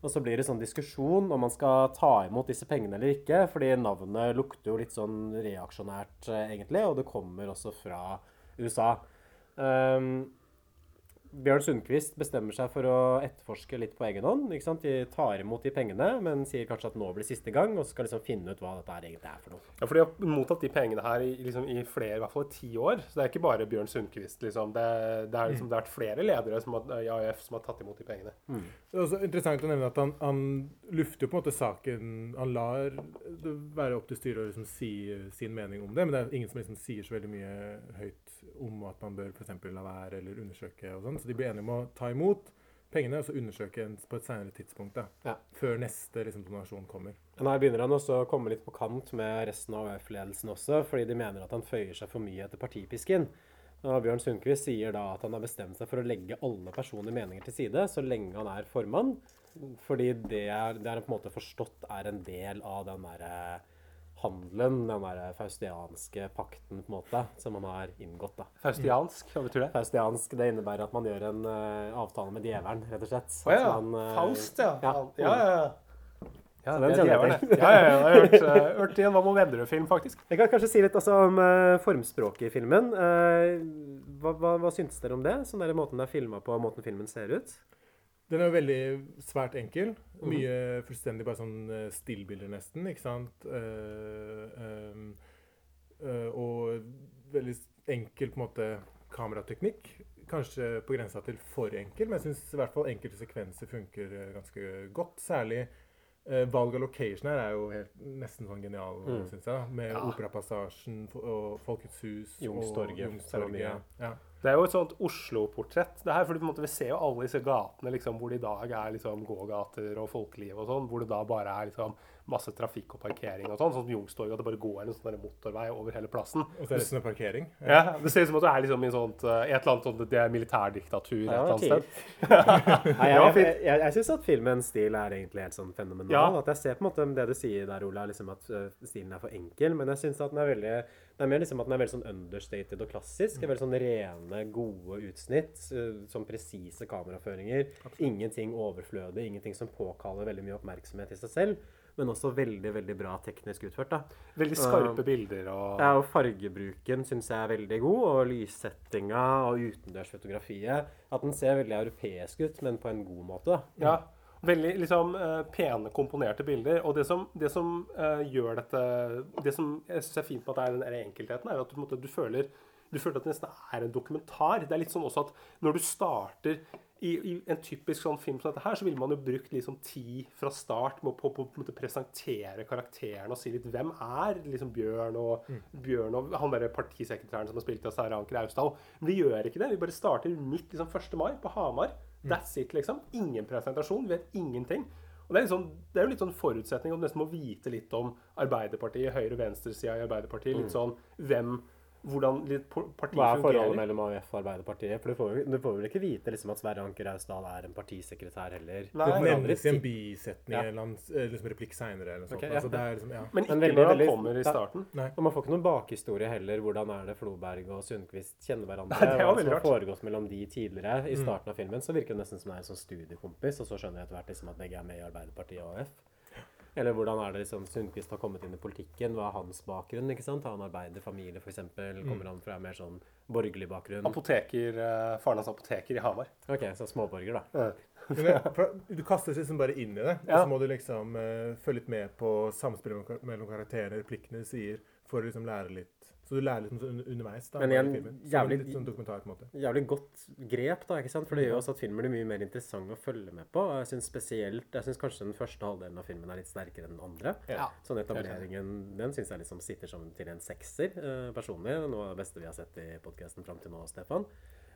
Og så blir det sånn diskusjon om man skal ta imot disse pengene eller ikke, fordi navnet lukter jo litt sånn reaksjonært, egentlig, og det kommer også fra USA. Um, Bjørn Sundquist bestemmer seg for å etterforske litt på egen hånd. ikke sant? De tar imot de pengene, men sier kanskje at nå blir siste gang, og så skal liksom finne ut hva dette her egentlig er for noe. Ja, for de har mottatt de pengene her i, liksom, i flere, i hvert fall ti år. Så det er ikke bare Bjørn Sundquist. Liksom. Det, det, er, liksom, det har vært flere ledere som har, i AUF som har tatt imot de pengene. Det er også interessant å nevne at han, han lufter jo på en måte saken Han lar det være opp til styret å liksom si sin mening om det, men det er ingen som liksom sier så veldig mye høyt om at man bør f.eks. la være eller undersøke og sånn. Så de blir enige om å ta imot pengene og så undersøke på et senere tidspunkt. da, Ja. Før neste liksom, donasjon kommer. Men her begynner han også å komme litt på kant med resten av AUF-ledelsen også, fordi de mener at han føyer seg for mye etter partipisken. Og Bjørn Sundquist sier da at han har bestemt seg for å legge alle personlige meninger til side så lenge han er formann, fordi det er, det er på en måte forstått er en del av den derre handelen, den der faustianske pakten på en måte, som man har inngått. da. Faustiansk, hva betyr det? Faustiansk det innebærer at man gjør en uh, avtale med djevelen, rett og slett. Å ja. At man, uh, Faust, ja. ja. Ja, ja, ja. Ja, det er djevelen, det. Ja, ja. Jeg har hørt, [laughs] eh, hørt i en Hva med Vennerød-film, faktisk. Jeg kan kanskje si litt altså, om formspråket i filmen. Hva, hva, hva syntes dere om det? Sånn der måten det er filma på, måten filmen ser ut? Den er jo veldig svært enkel. Mye fullstendig bare sånn eh, stillbilder, nesten. Ikke sant? Uh, ehm, uh, og veldig enkel på en måte kamerateknikk. Kanskje på grensa til for enkel, men jeg syns i hvert fall enkelte sekvenser funker eh, ganske godt. Særlig eh, valg av location her er jo helt, nesten sånn genial, Mm. synes jeg. da, Med Operapassasjen og Folkets hus Jungstorget. og. Youngstorget. Ja. Det er jo et sånt Oslo-portrett. Det her, for på en måte, Vi ser jo alle disse gatene liksom, hvor det i dag er liksom, gågater og folkeliv og sånn, hvor det da bare er liksom, masse trafikk og parkering og sånn. Sånn som Youngstorget, at det bare går en sånn motorvei over hele plassen. Og det er sånn parkering. Ja, Det ser ut som at du er liksom i, sånt, eh, et eller annet sånt, det er militærdiktatur et eller annet sted. [laughs] Nei, jeg jeg, jeg, jeg syns at filmens stil er egentlig helt sånn fenomenal. Ja. At jeg ser på en måte det du sier der, Ola, liksom at øh, stilen er for enkel. Men jeg syns at den er veldig det er mer liksom at den er veldig sånn understated og klassisk. Veldig sånn rene, gode utsnitt. Sånn presise kameraføringer. Ingenting overflødig, ingenting som påkaller veldig mye oppmerksomhet i seg selv. Men også veldig, veldig bra teknisk utført. da. Veldig skarpe bilder og Ja, og fargebruken syns jeg er veldig god, og lyssettinga og utendørsfotografiet. At den ser veldig europeisk ut, men på en god måte. da. Ja. Veldig liksom eh, pene, komponerte bilder. Og det som, det som uh, gjør dette Det som jeg syns er fint med at det er den enkeltheten, er at du, måte, du, føler, du føler at det nesten er en dokumentar. Det er litt sånn også at når du starter i, i en typisk sånn film som dette her, så ville man jo brukt liksom tid fra start med å på, på, på på presentere karakterene og si litt hvem er liksom Bjørn og Bjørn og han derre partisekretæren som har spilt av Sara Anker Austdal. Men vi gjør ikke det. Vi bare starter midt liksom 1. mai på Hamar. That's it, liksom. Ingen presentasjon. Vet ingenting. Og det er, sånn, det er jo litt sånn forutsetning at du nesten må vite litt om Arbeiderpartiet, høyre- og venstresida i Arbeiderpartiet. Litt sånn hvem Hvordan litt partiet fungerer. Hva er forholdet fungerer. mellom AUF og Arbeiderpartiet? For du får, du får vel ikke vite liksom, at Sverre Anker Austdal er en partisekretær heller? Nei. Det nevnes i en bisetning Ja. eller en liksom replikk seinere. eller noe sånt. Ja. Altså, det er liksom, ja. Men ikke Men veldig, når han kommer i starten. starten. Og man får ikke noen bakhistorie heller. Hvordan er det Floberg og Sundquist kjenner hverandre? Nei, det Hva som har foregått mellom de tidligere. I starten av filmen så virker det nesten som det er en sånn studiekompis, og så skjønner jeg etter hvert liksom at begge er med i Arbeiderpartiet og AUF. Eller hvordan er det liksom Sundquist har kommet inn i politikken? Hva er hans bakgrunn? ikke sant? Har han arbeiderfamilie, f.eks.? Kommer han fra mer sånn borgerlig bakgrunn? Apoteker, eh, Faren hans er apoteker i Hamar. Ok, så småborger, da. Det- [laughs] Du kastes liksom bare inn i det, Ja. og så må du liksom uh, følge litt med på samspillet mellom karakterer, karakterene, replikkene du sier, for å liksom lære litt Så du lærer sånn underveis. da. Men igjen, jævlig- litt sånn dokumentar, på en måte. Jævlig godt grep, da, ikke sant? For det gjør også at filmen blir mye mer interessant å følge med på. Og Jeg synes spesielt, jeg synes kanskje den første halvdelen av filmen er litt sterkere enn den andre. Ja. Sånn etableringen, den syns jeg liksom sitter som til en sekser, eh, personlig. Noe av det beste vi har sett i podkasten fram til nå, Stefan.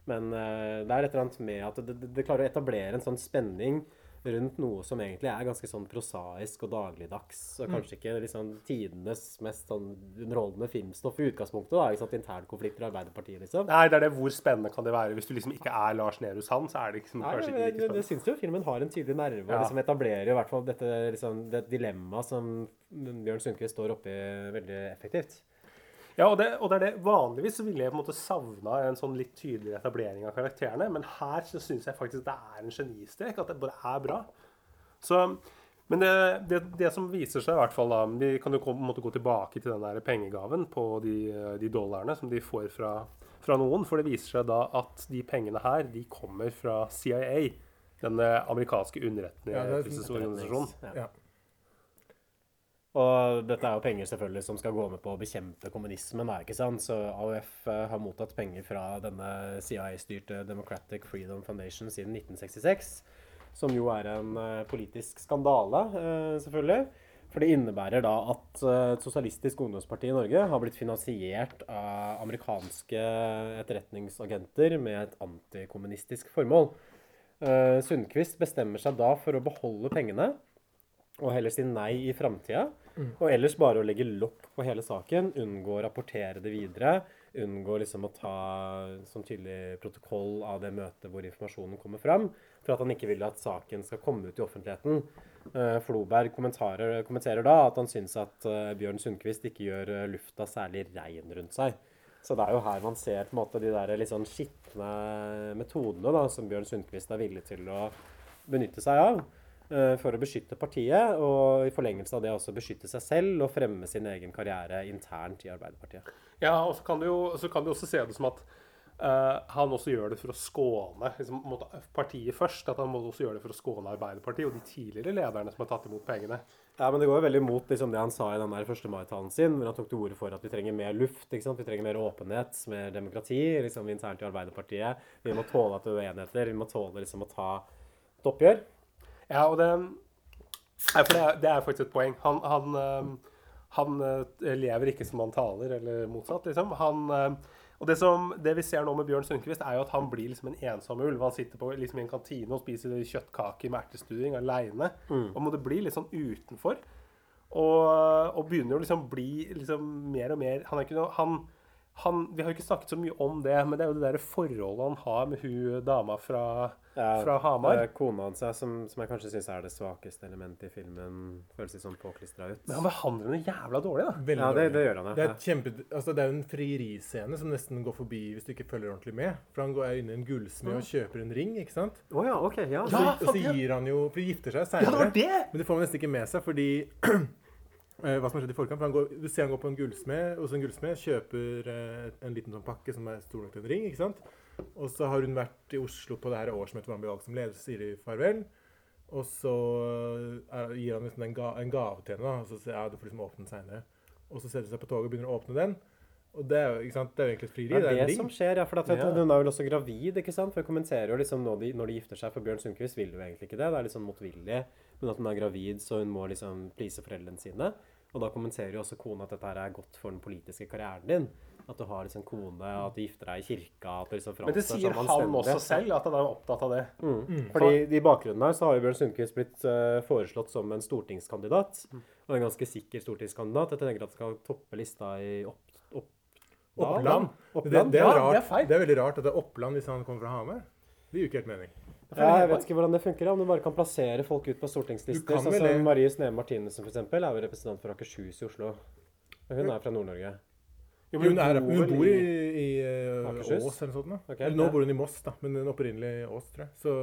Men eh, det er et eller annet med at det, det, det klarer å etablere en sånn spenning rundt noe som egentlig er ganske sånn prosaisk og dagligdags. Og kanskje ikke liksom tidenes mest sånn underholdende filmstoff i utgangspunktet. da, ikke sant, Internkonflikter i Arbeiderpartiet, liksom. Nei, det er det. Hvor spennende kan det være? Hvis du liksom ikke er Lars Nehru Sand, så er det liksom Nei, kanskje ikke like spennende. jeg syns jo filmen har en tydelig nerve og Ja. liksom etablerer i hvert fall dette liksom, det dilemmaet som Bjørn Sundquist står oppi veldig effektivt. Ja, og det, og det er det. Vanligvis ville jeg på en måte savna en sånn litt tydeligere etablering av karakterene, men her så syns jeg faktisk det er en genistrek. At det bare er bra. Så, men det, det, det som viser seg, i hvert fall da Vi kan jo på en måte gå tilbake til den der pengegaven på de, de dollarene som de får fra, fra noen. For det viser seg da at de pengene her, de kommer fra CIA. Den eh, amerikanske er underretningsorganisasjonen. Ja. Og dette er jo penger selvfølgelig som skal gå med på å bekjempe kommunismen. Da, ikke sant? Så AUF eh, har mottatt penger fra denne CIA-styrte Democratic Freedom Foundation siden 1966. Som jo er en eh, politisk skandale, eh, selvfølgelig. For det innebærer da at et sosialistisk ungdomsparti i Norge har blitt finansiert av amerikanske etterretningsagenter med et antikommunistisk formål. Sundquist bestemmer seg da for å beholde pengene og heller si nei i framtida. Og ellers bare å legge lokk på hele saken, unngå å rapportere det videre. Unngå liksom å ta sånn tydelig protokoll av det møtet hvor informasjonen kommer fram. For at han ikke vil at saken skal komme ut i offentligheten. Eh, Floberg kommenterer da at han syns at eh, Bjørn Sundquist ikke gjør eh, lufta særlig rein rundt seg. Så det er jo her man ser på en måte de der litt sånn skitne metodene da, som Bjørn Sundquist er villig til å benytte seg av for å beskytte partiet, og i forlengelse av det også beskytte seg selv og fremme sin egen karriere internt i Arbeiderpartiet. Ja, og så kan du jo så kan du også se det som at uh, han også gjør det for å skåne liksom, partiet først. At han må også gjøre det for å skåne Arbeiderpartiet og de tidligere lederne som har tatt imot pengene. Ja, men Det går jo veldig mot liksom, det han sa i den der 1. mai-talen sin, hvor han tok til orde for at vi trenger mer luft. Vi trenger mer åpenhet, mer demokrati liksom, internt i Arbeiderpartiet. Vi må tåle at det er uenigheter. Vi må tåle liksom, å ta et oppgjør. Ja, og det, nei, det, er, det er faktisk et poeng. Han, han, eh, han eh, lever ikke som han taler, eller motsatt, liksom. Han, eh, og det, som, det vi ser nå med Bjørn Sundquist, er jo at han blir liksom en ensom ulv. Han sitter på, liksom, i en kantine og spiser kjøttkaker med ertestuing aleine. Og må det bli litt sånn utenfor. Og, og begynner å liksom bli liksom mer og mer Han er ikke noe han, han, Vi har jo ikke snakket så mye om det, men det er jo det der forholdet han har med hun dama fra, fra Hamar. Det er kona hans som, som jeg kanskje syns er det svakeste elementet i filmen. Føles litt sånn påklistra ut. Men han behandler henne jævla dårlig, da. Veldig Ja, det, det gjør han, Det er, kjempe, altså det er en frieriscene som nesten går forbi hvis du ikke følger ordentlig med. For han går inn i en gullsmed og kjøper en ring, ikke sant? Oh, ja, ok. Ja. Så, Ja, og så gir han jo For de gifter seg Ja, det var seinere. det! Men det får man nesten ikke med seg, fordi [clears throat] eh, hva som har skjedd i forkant. For han går, du ser han går på en gullsmed, hos en gullsmed, kjøper eh, en liten sånn pakke som er stor nok til en ring. ikke sant? Og så har hun vært i Oslo på det her årsmøtet hvor han blir valgt som leder, så sier de farvel. Og så eh, gir han liksom en, ga, en gave til henne, da, og så sier ja, du får liksom åpne den seinere. Og så setter hun seg på toget og begynner å åpne den. Og det er jo ikke sant, det er jo egentlig et frieri. Det Det er er det som skjer, ja. For at, vet du, Ja. hun er vel også gravid, ikke sant? For hun kommenterer jo liksom når de, når de gifter seg, for Bjørn Sundquist vil jo egentlig ikke det. Det er litt sånn motvillig. Men at hun er gravid, så hun må liksom please foreldrene sine. Og da kommenterer jo også kona at dette her er godt for den politiske karrieren din. At du har liksom kone, at du gifter deg i kirka at du liksom Men det sier han anstendig. også selv, at han er opptatt av det. Fordi I bakgrunnen her så har jo Bjørn Sundquist blitt uh, foreslått som en stortingskandidat. Og en ganske sikker stortingskandidat. Jeg tenker at han skal toppe lista i opp, opp, Oppland. Det, Oppland? det, er Ja, det er det er veldig rart at det er Oppland hvis han kommer fra Hamar. Det gir jo ikke helt mening. Ja, jeg vet ikke hvordan det funker, om du bare kan plassere folk ut på stortingslister. Sånn som Marie Sneve Martinussen, eksempel, er jo representant for Akershus i Oslo. Hun er fra Nord-Norge. Jo, Hun, er, bor hun bor i, i i Akershus? Ås eller sånt. Okay, eller nå bor hun i Moss, da, men hun er opprinnelig i Ås, tror jeg. Så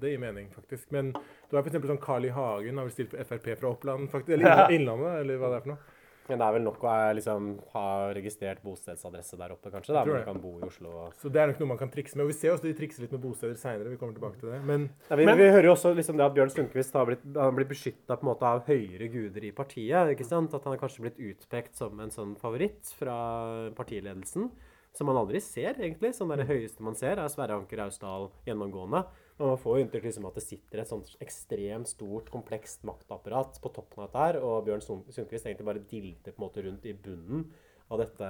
det gir mening, faktisk. Men du er f.eks. sånn Carl I. Hagen har vel stilt på Frp fra Oppland, faktisk. Eller [laughs] Innlandet, eller hva det er for noe. Men det er vel nok å eh, liksom, ha registrert bostedsadresse der oppe, kanskje. Da, men du man kan bo i Oslo. Og... Så det er nok noe man kan trikse med. Og vi ser også de trikser litt med bosteder seinere. Vi kommer tilbake til det. Men Ja, vi, Men- vi hører jo også liksom det at Bjørn Sundquist har blitt, han blitt beskytta av høyere guder i partiet. ikke sant? At han er kanskje blitt utpekt som en sånn favoritt fra partiledelsen. Som man aldri ser, egentlig. Sånn der, det høyeste man ser, er Sverre Anker Austdal gjennomgående. Men man får jo inntrykk liksom, at det sitter et sånt ekstremt stort, komplekst maktapparat på toppen av dette her, og Bjørn Sund- Sundquist egentlig bare dilter på en måte rundt i bunnen av dette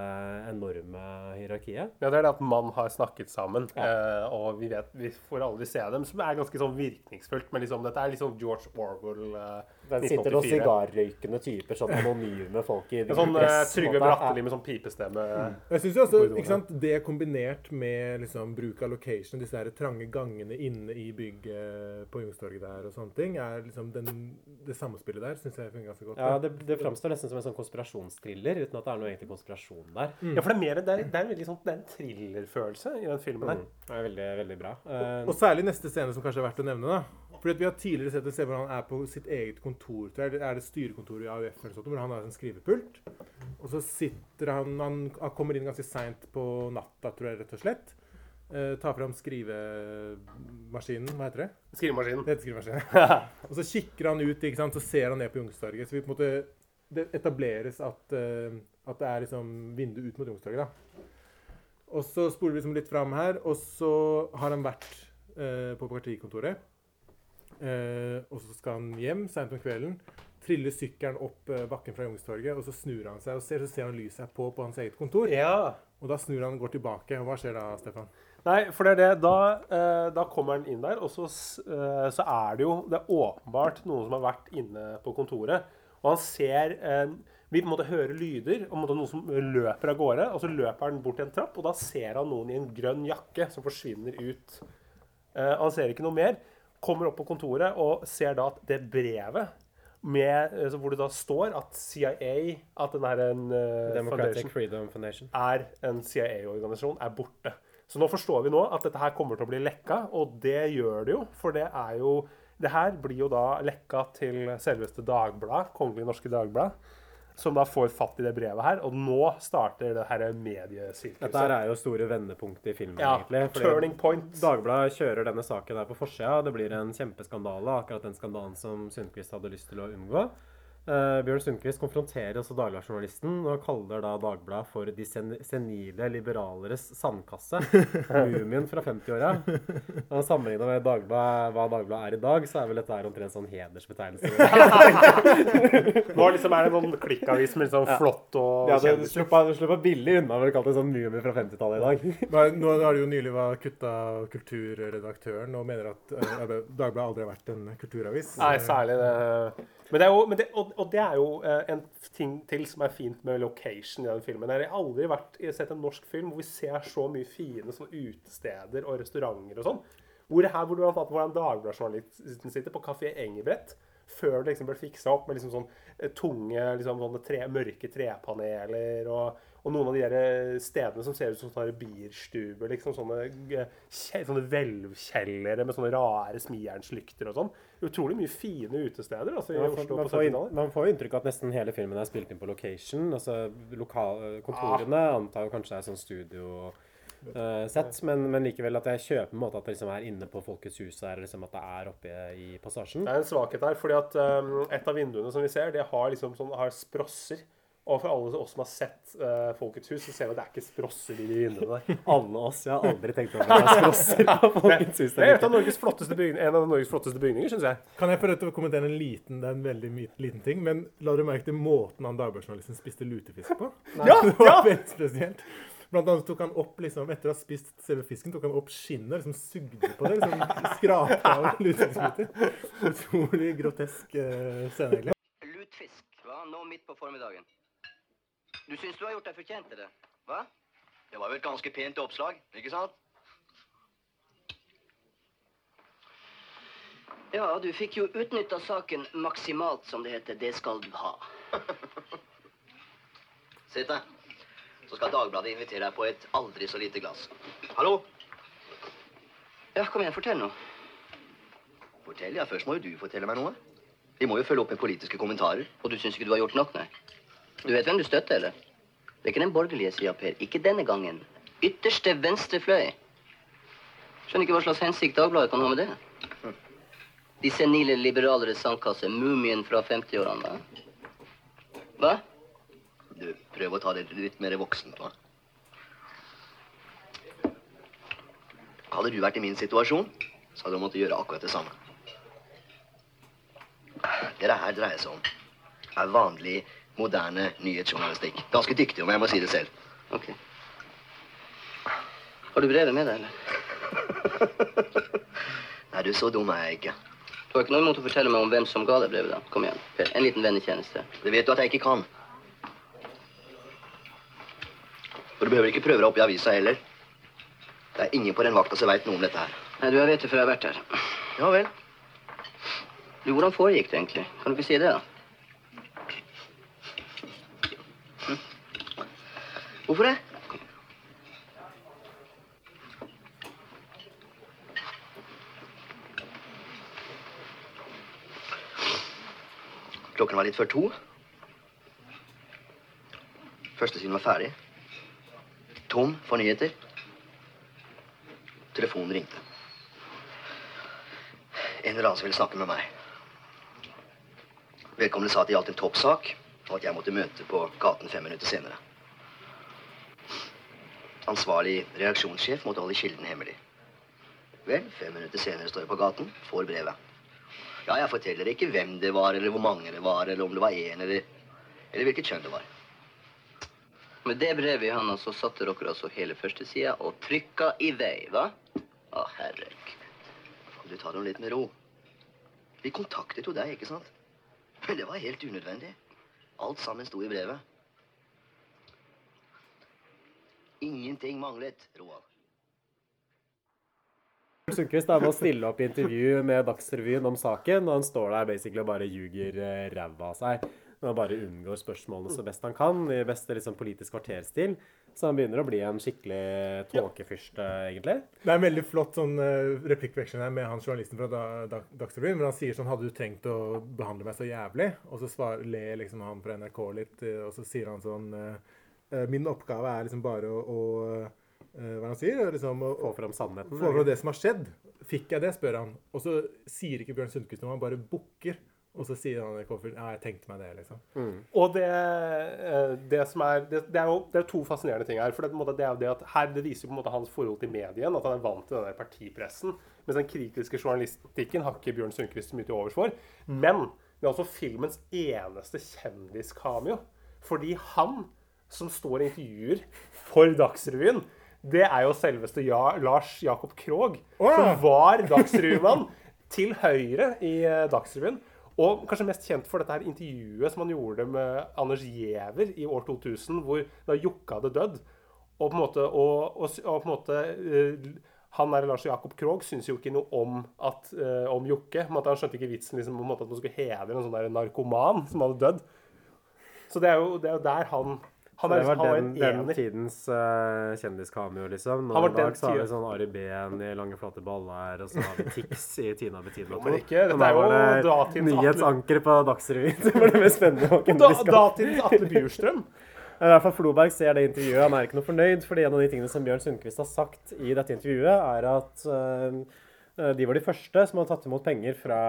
enorme hierarkiet. Ja, det er det at man har snakket sammen, eh, og vi vet, vi får aldri se dem, som er ganske sånn virkningsfullt. Men liksom, dette er litt liksom George Orwell eh, Der sitter noen sigarrøykende typer, sånn anonyme folk i sånn press, dress, på Trygve. Bratteli med sånn pipestemme. jeg synes jo også, ikke sant, Det kombinert med liksom, bruk av location, disse her trange gangene inne i bygget på Youngstorget der og sånne ting, er liksom den, det samspillet der syns jeg fungerer ganske godt. Ja, det, det framstår nesten som en sånn konspirasjonstriller, uten at det er noe egentlig konspirasjon der. Ja, for det er mer det er, det er en veldig sånn, det er en thrillerfølelse i den filmen her. Det er veldig, veldig bra. Og, Og særlig neste scene som kanskje er verdt å nevne. da. Fordi at Vi har tidligere sett et sted hvor han er på sitt eget kontor. Er. Det er det styrekontoret i AUF eller sånt, hvor han har en skrivepult. Og så sitter han Han han kommer inn ganske seint på natta, tror jeg, rett og slett. Eh, tar fram skrivemaskinen. Hva heter det? Skrivemaskinen. Det heter skrivemaskinen. [laughs] og så kikker han ut, ikke sant? så ser han ned på Youngstorget. Så vi på en måte, det etableres at, uh, at det er liksom vindu ut mot Youngstorget. Og så spoler vi liksom litt fram her, og så har han vært uh, på partikontoret. Eh, og så skal han hjem seint om kvelden. Triller sykkelen opp eh, bakken fra Youngstorget, og så snur han seg og ser, så ser han lyset er på på hans eget kontor. Ja. Og da snur han og går tilbake. Og hva skjer da, Stefan? Nei, for det er det. Da, eh, da kommer han inn der, og så, eh, så er det jo Det er åpenbart noen som har vært inne på kontoret. Og han ser eh, Vi på en måte hører lyder, og noen som løper av gårde. Og så løper han bort til en trapp, og da ser han noen i en grønn jakke som forsvinner ut. Eh, han ser ikke noe mer. Kommer opp på kontoret og ser da at det brevet med, eh, hvor det da står at CIA, at den er en, uh, Democratic Foundation Freedom Foundation. er en CIA-organisasjon, er borte. Så nå forstår vi nå at dette her kommer til å bli lekka, og det gjør det jo. For det er jo Det her blir jo da lekka til selveste Dagbladet, Kongelig Norske Dagblad, som da får fatt i det brevet her. Og nå starter det her mediesirkuset. Dette her er jo store vendepunktet i filmen, ja, egentlig. fordi turning point. Dagbladet kjører denne saken her på forsida. Det blir en kjempeskandale, akkurat den skandalen som Sundquist hadde lyst til å unngå. Eh, Bjørn Sundquist konfronterer også Dagbladet-journalisten og kaller da Dagbladet for de sen senile liberaleres sandkasse. [laughs] Mumien fra 50-åra. Sammenligna med Dagbladet, hva Dagbladet er i dag, så er vel dette her omtrent sånn hedersbetegnelse. [laughs] Nå liksom er det noen klikkavis med liksom flott og Ja, du slipper, billig unna med å kalle det sånn mumie fra 50-tallet i dag. [laughs] Nå, nå har det jo nylig vært kutta kulturredaktøren og mener at uh, Dagbladet aldri har vært en kulturavis. Nei, særlig det. Men det er jo, det, og, og det er jo eh, en ting til som er fint med location i den filmen. Jeg har aldri vært, jeg har sett en norsk film hvor vi ser så mye fine sånn utesteder og restauranter og sånn. Hvor det her hvor du har tatt hvordan en Dagbladet-journalisten sitter på Kafé Engebrett før det liksom ble fiksa opp med liksom sånn eh, tunge, liksom sånne tre, mørke trepaneler og, og noen av de der eh, stedene som ser ut som sånne bierstuber. liksom Sånne, eh, sånne hvelvkjellere med sånne rare smijernslykter og sånn. Utrolig mye fine utesteder altså, i Ja, Oslo man, på får inn, 70-tallet. man får inntrykk av at nesten hele filmen er spilt inn på location. altså lokal, Kontorene antar jo kanskje det er sånn studio Uh, sett, men, men likevel at jeg kjøper en måte at det liksom er inne på Folkets hus her, liksom at det er oppe i passasjen. Det er en svakhet her, fordi at um, et av vinduene som vi ser, det har liksom sånn, har sprosser. Og for alle oss som har sett uh, Folkets hus, så ser vi at det er ikke sprosser i de vinduene der. Alle oss. Jeg har aldri tenkt over at det er sprosser på [laughs] Folkets hus. Det er et av Norges flotteste en av Norges flotteste bygninger, syns jeg. Kan jeg få til å kommentere en liten, det er en veldig my- liten ting, men la du merke til måten han Dagbladet-journalisten spiste lutefisk på? [laughs] Ja, Det var ja! veldig spesielt. Blant annet tok han opp, liksom, etter å ha spist selve fisken, tok han opp skinnet, liksom sugde på det, liksom Skrapa av [laughs] lutefiskbiter. Utrolig grotesk uh, scene, egentlig. Lutfisk, var Nå midt på formiddagen. Du syns du har gjort deg fortjent til det? Hva? Det var jo et ganske pent oppslag, ikke sant? Ja, du fikk jo utnytta saken maksimalt, som det heter. Det skal du ha. [laughs] Sitt deg. Så skal Dagbladet invitere deg på et aldri så lite glass. Hallo? Ja, kom igjen, fortell noe. Fortell, ja. Først må jo du fortelle meg noe. Vi må jo følge opp med politiske kommentarer. Og du syns ikke du har gjort nok, nei? Du vet hvem du støtter, eller? Det er ikke den borgerlige sida, Per. Ikke denne gangen. Ytterste venstre fløy. Skjønner ikke hva slags hensikt Dagbladet kan ha med det. De senile liberalere sandkasse, mumien fra 50-årene. Hva? Hva? Du, prøv å ta det litt mer voksent hva? Hadde du vært i min situasjon, så hadde du måttet gjøre akkurat det samme. Det det her dreier seg om, er vanlig, moderne nyhetsjournalistikk. Ganske dyktig, om jeg må si det selv. Ok. Har du brevet med deg, eller? [laughs] Nei, du, så dum er jeg ikke. Du har ikke noe imot å fortelle meg om hvem som ga deg brevet, da? Kom igjen, Per. En liten vennetjeneste. Det vet du at jeg ikke kan. Og du behøver ikke prøve deg opp i avisa heller. Det er ingen på den vakta som veit noe om dette her. Nei, du, jeg vet det, for jeg har vært her. Ja vel. Du, hvordan foregikk det egentlig? Kan du ikke si det, da? Hvorfor det? Klokken var litt før to. Førstesiden var ferdig. Tom for nyheter. Telefonen ringte. En eller annen som ville snakke med meg. Vedkommende sa at det gjaldt en toppsak, og at jeg måtte møte på gaten fem minutter senere. Ansvarlig reaksjonssjef måtte holde kilden hemmelig. Vel, fem minutter senere står jeg på gaten, får brevet. Ja, jeg forteller ikke hvem det var, eller hvor mange det var, eller om det var én, eller, eller hvilket kjønn det var. Med det brevet i handa så satte dere altså hele førstesida og trykka i vei, hva? Å, herregud. Du tar det litt med ro. Vi kontaktet jo deg, ikke sant? Men det var helt unødvendig. Alt sammen sto i brevet. Ingenting manglet, Roald. Sundquist er med å stille opp i intervju med Dagsrevyen om saken, og han står der basically og bare ljuger eh, ræva av seg. Og bare unngår spørsmålene så best han kan, i beste liksom, politisk kvarterstil. Så han begynner å bli en skikkelig tåkefyrste, egentlig. Det er en veldig flott sånn uh, replikkveksling her med han journalisten fra da, da, Dagsrevyen. hvor han sier sånn Hadde du trengt å behandle meg så jævlig? Og så svar, ler liksom han fra NRK litt, og så sier han sånn uh, Min oppgave er liksom bare å, å hva han sier, liksom, å, Få fram sannheten. få fram det som har skjedd. Fikk jeg det, spør han. Og så sier ikke Bjørn Sundquist noe, han bare bukker. Og så sier han i kofferen Ja, jeg tenkte meg det, liksom. Og det, eh, det som er det, det er jo det er to fascinerende ting her. For det, på en måte, det er jo det at her det viser jo på en måte hans forhold til medien. At han er vant til den der partipressen. Mens den kritiske journalistikken har ikke Bjørn Sundquist så mye til overs for. Men det er også filmens eneste kjendiskameo. Fordi han som står i intervjuer for Dagsrevyen, det er jo selveste ja, Lars Jakob Krogh. Som var Dagsrevyen [laughs] til høyre i eh, Dagsrevyen. Og kanskje mest kjent for dette her intervjuet som han gjorde med Anders Giæver i år 2000, hvor da Jokke hadde dødd. Og på en måte, og, og, og på en måte uh, Han der Lars Jakob Krogh syns jo ikke noe om, at, uh, om Jokke. Han skjønte ikke vitsen liksom, måte at man skulle hedre en sånn der narkoman som hadde dødd. Så det er jo, det er jo der han han det er, han var den, en den tidens uh, kjendiskameo, liksom. Nå i dag den så har vi sånn Ari Behn i lange, flate baller, og så har vi [laughs] Tix i Tina Bettina Jo, men 2. ikke- dette er jo datidens Nyhetsanker på Dagsrevyen. [laughs] Det var det mest spennende. Da, datidens Atle Bjurstrøm. [laughs] I hvert fall Floberg ser det intervjuet. Han er ikke noe fornøyd, fordi en av de tingene som Bjørn Sundquist har sagt i dette intervjuet, er at uh, de var de første som hadde tatt imot penger fra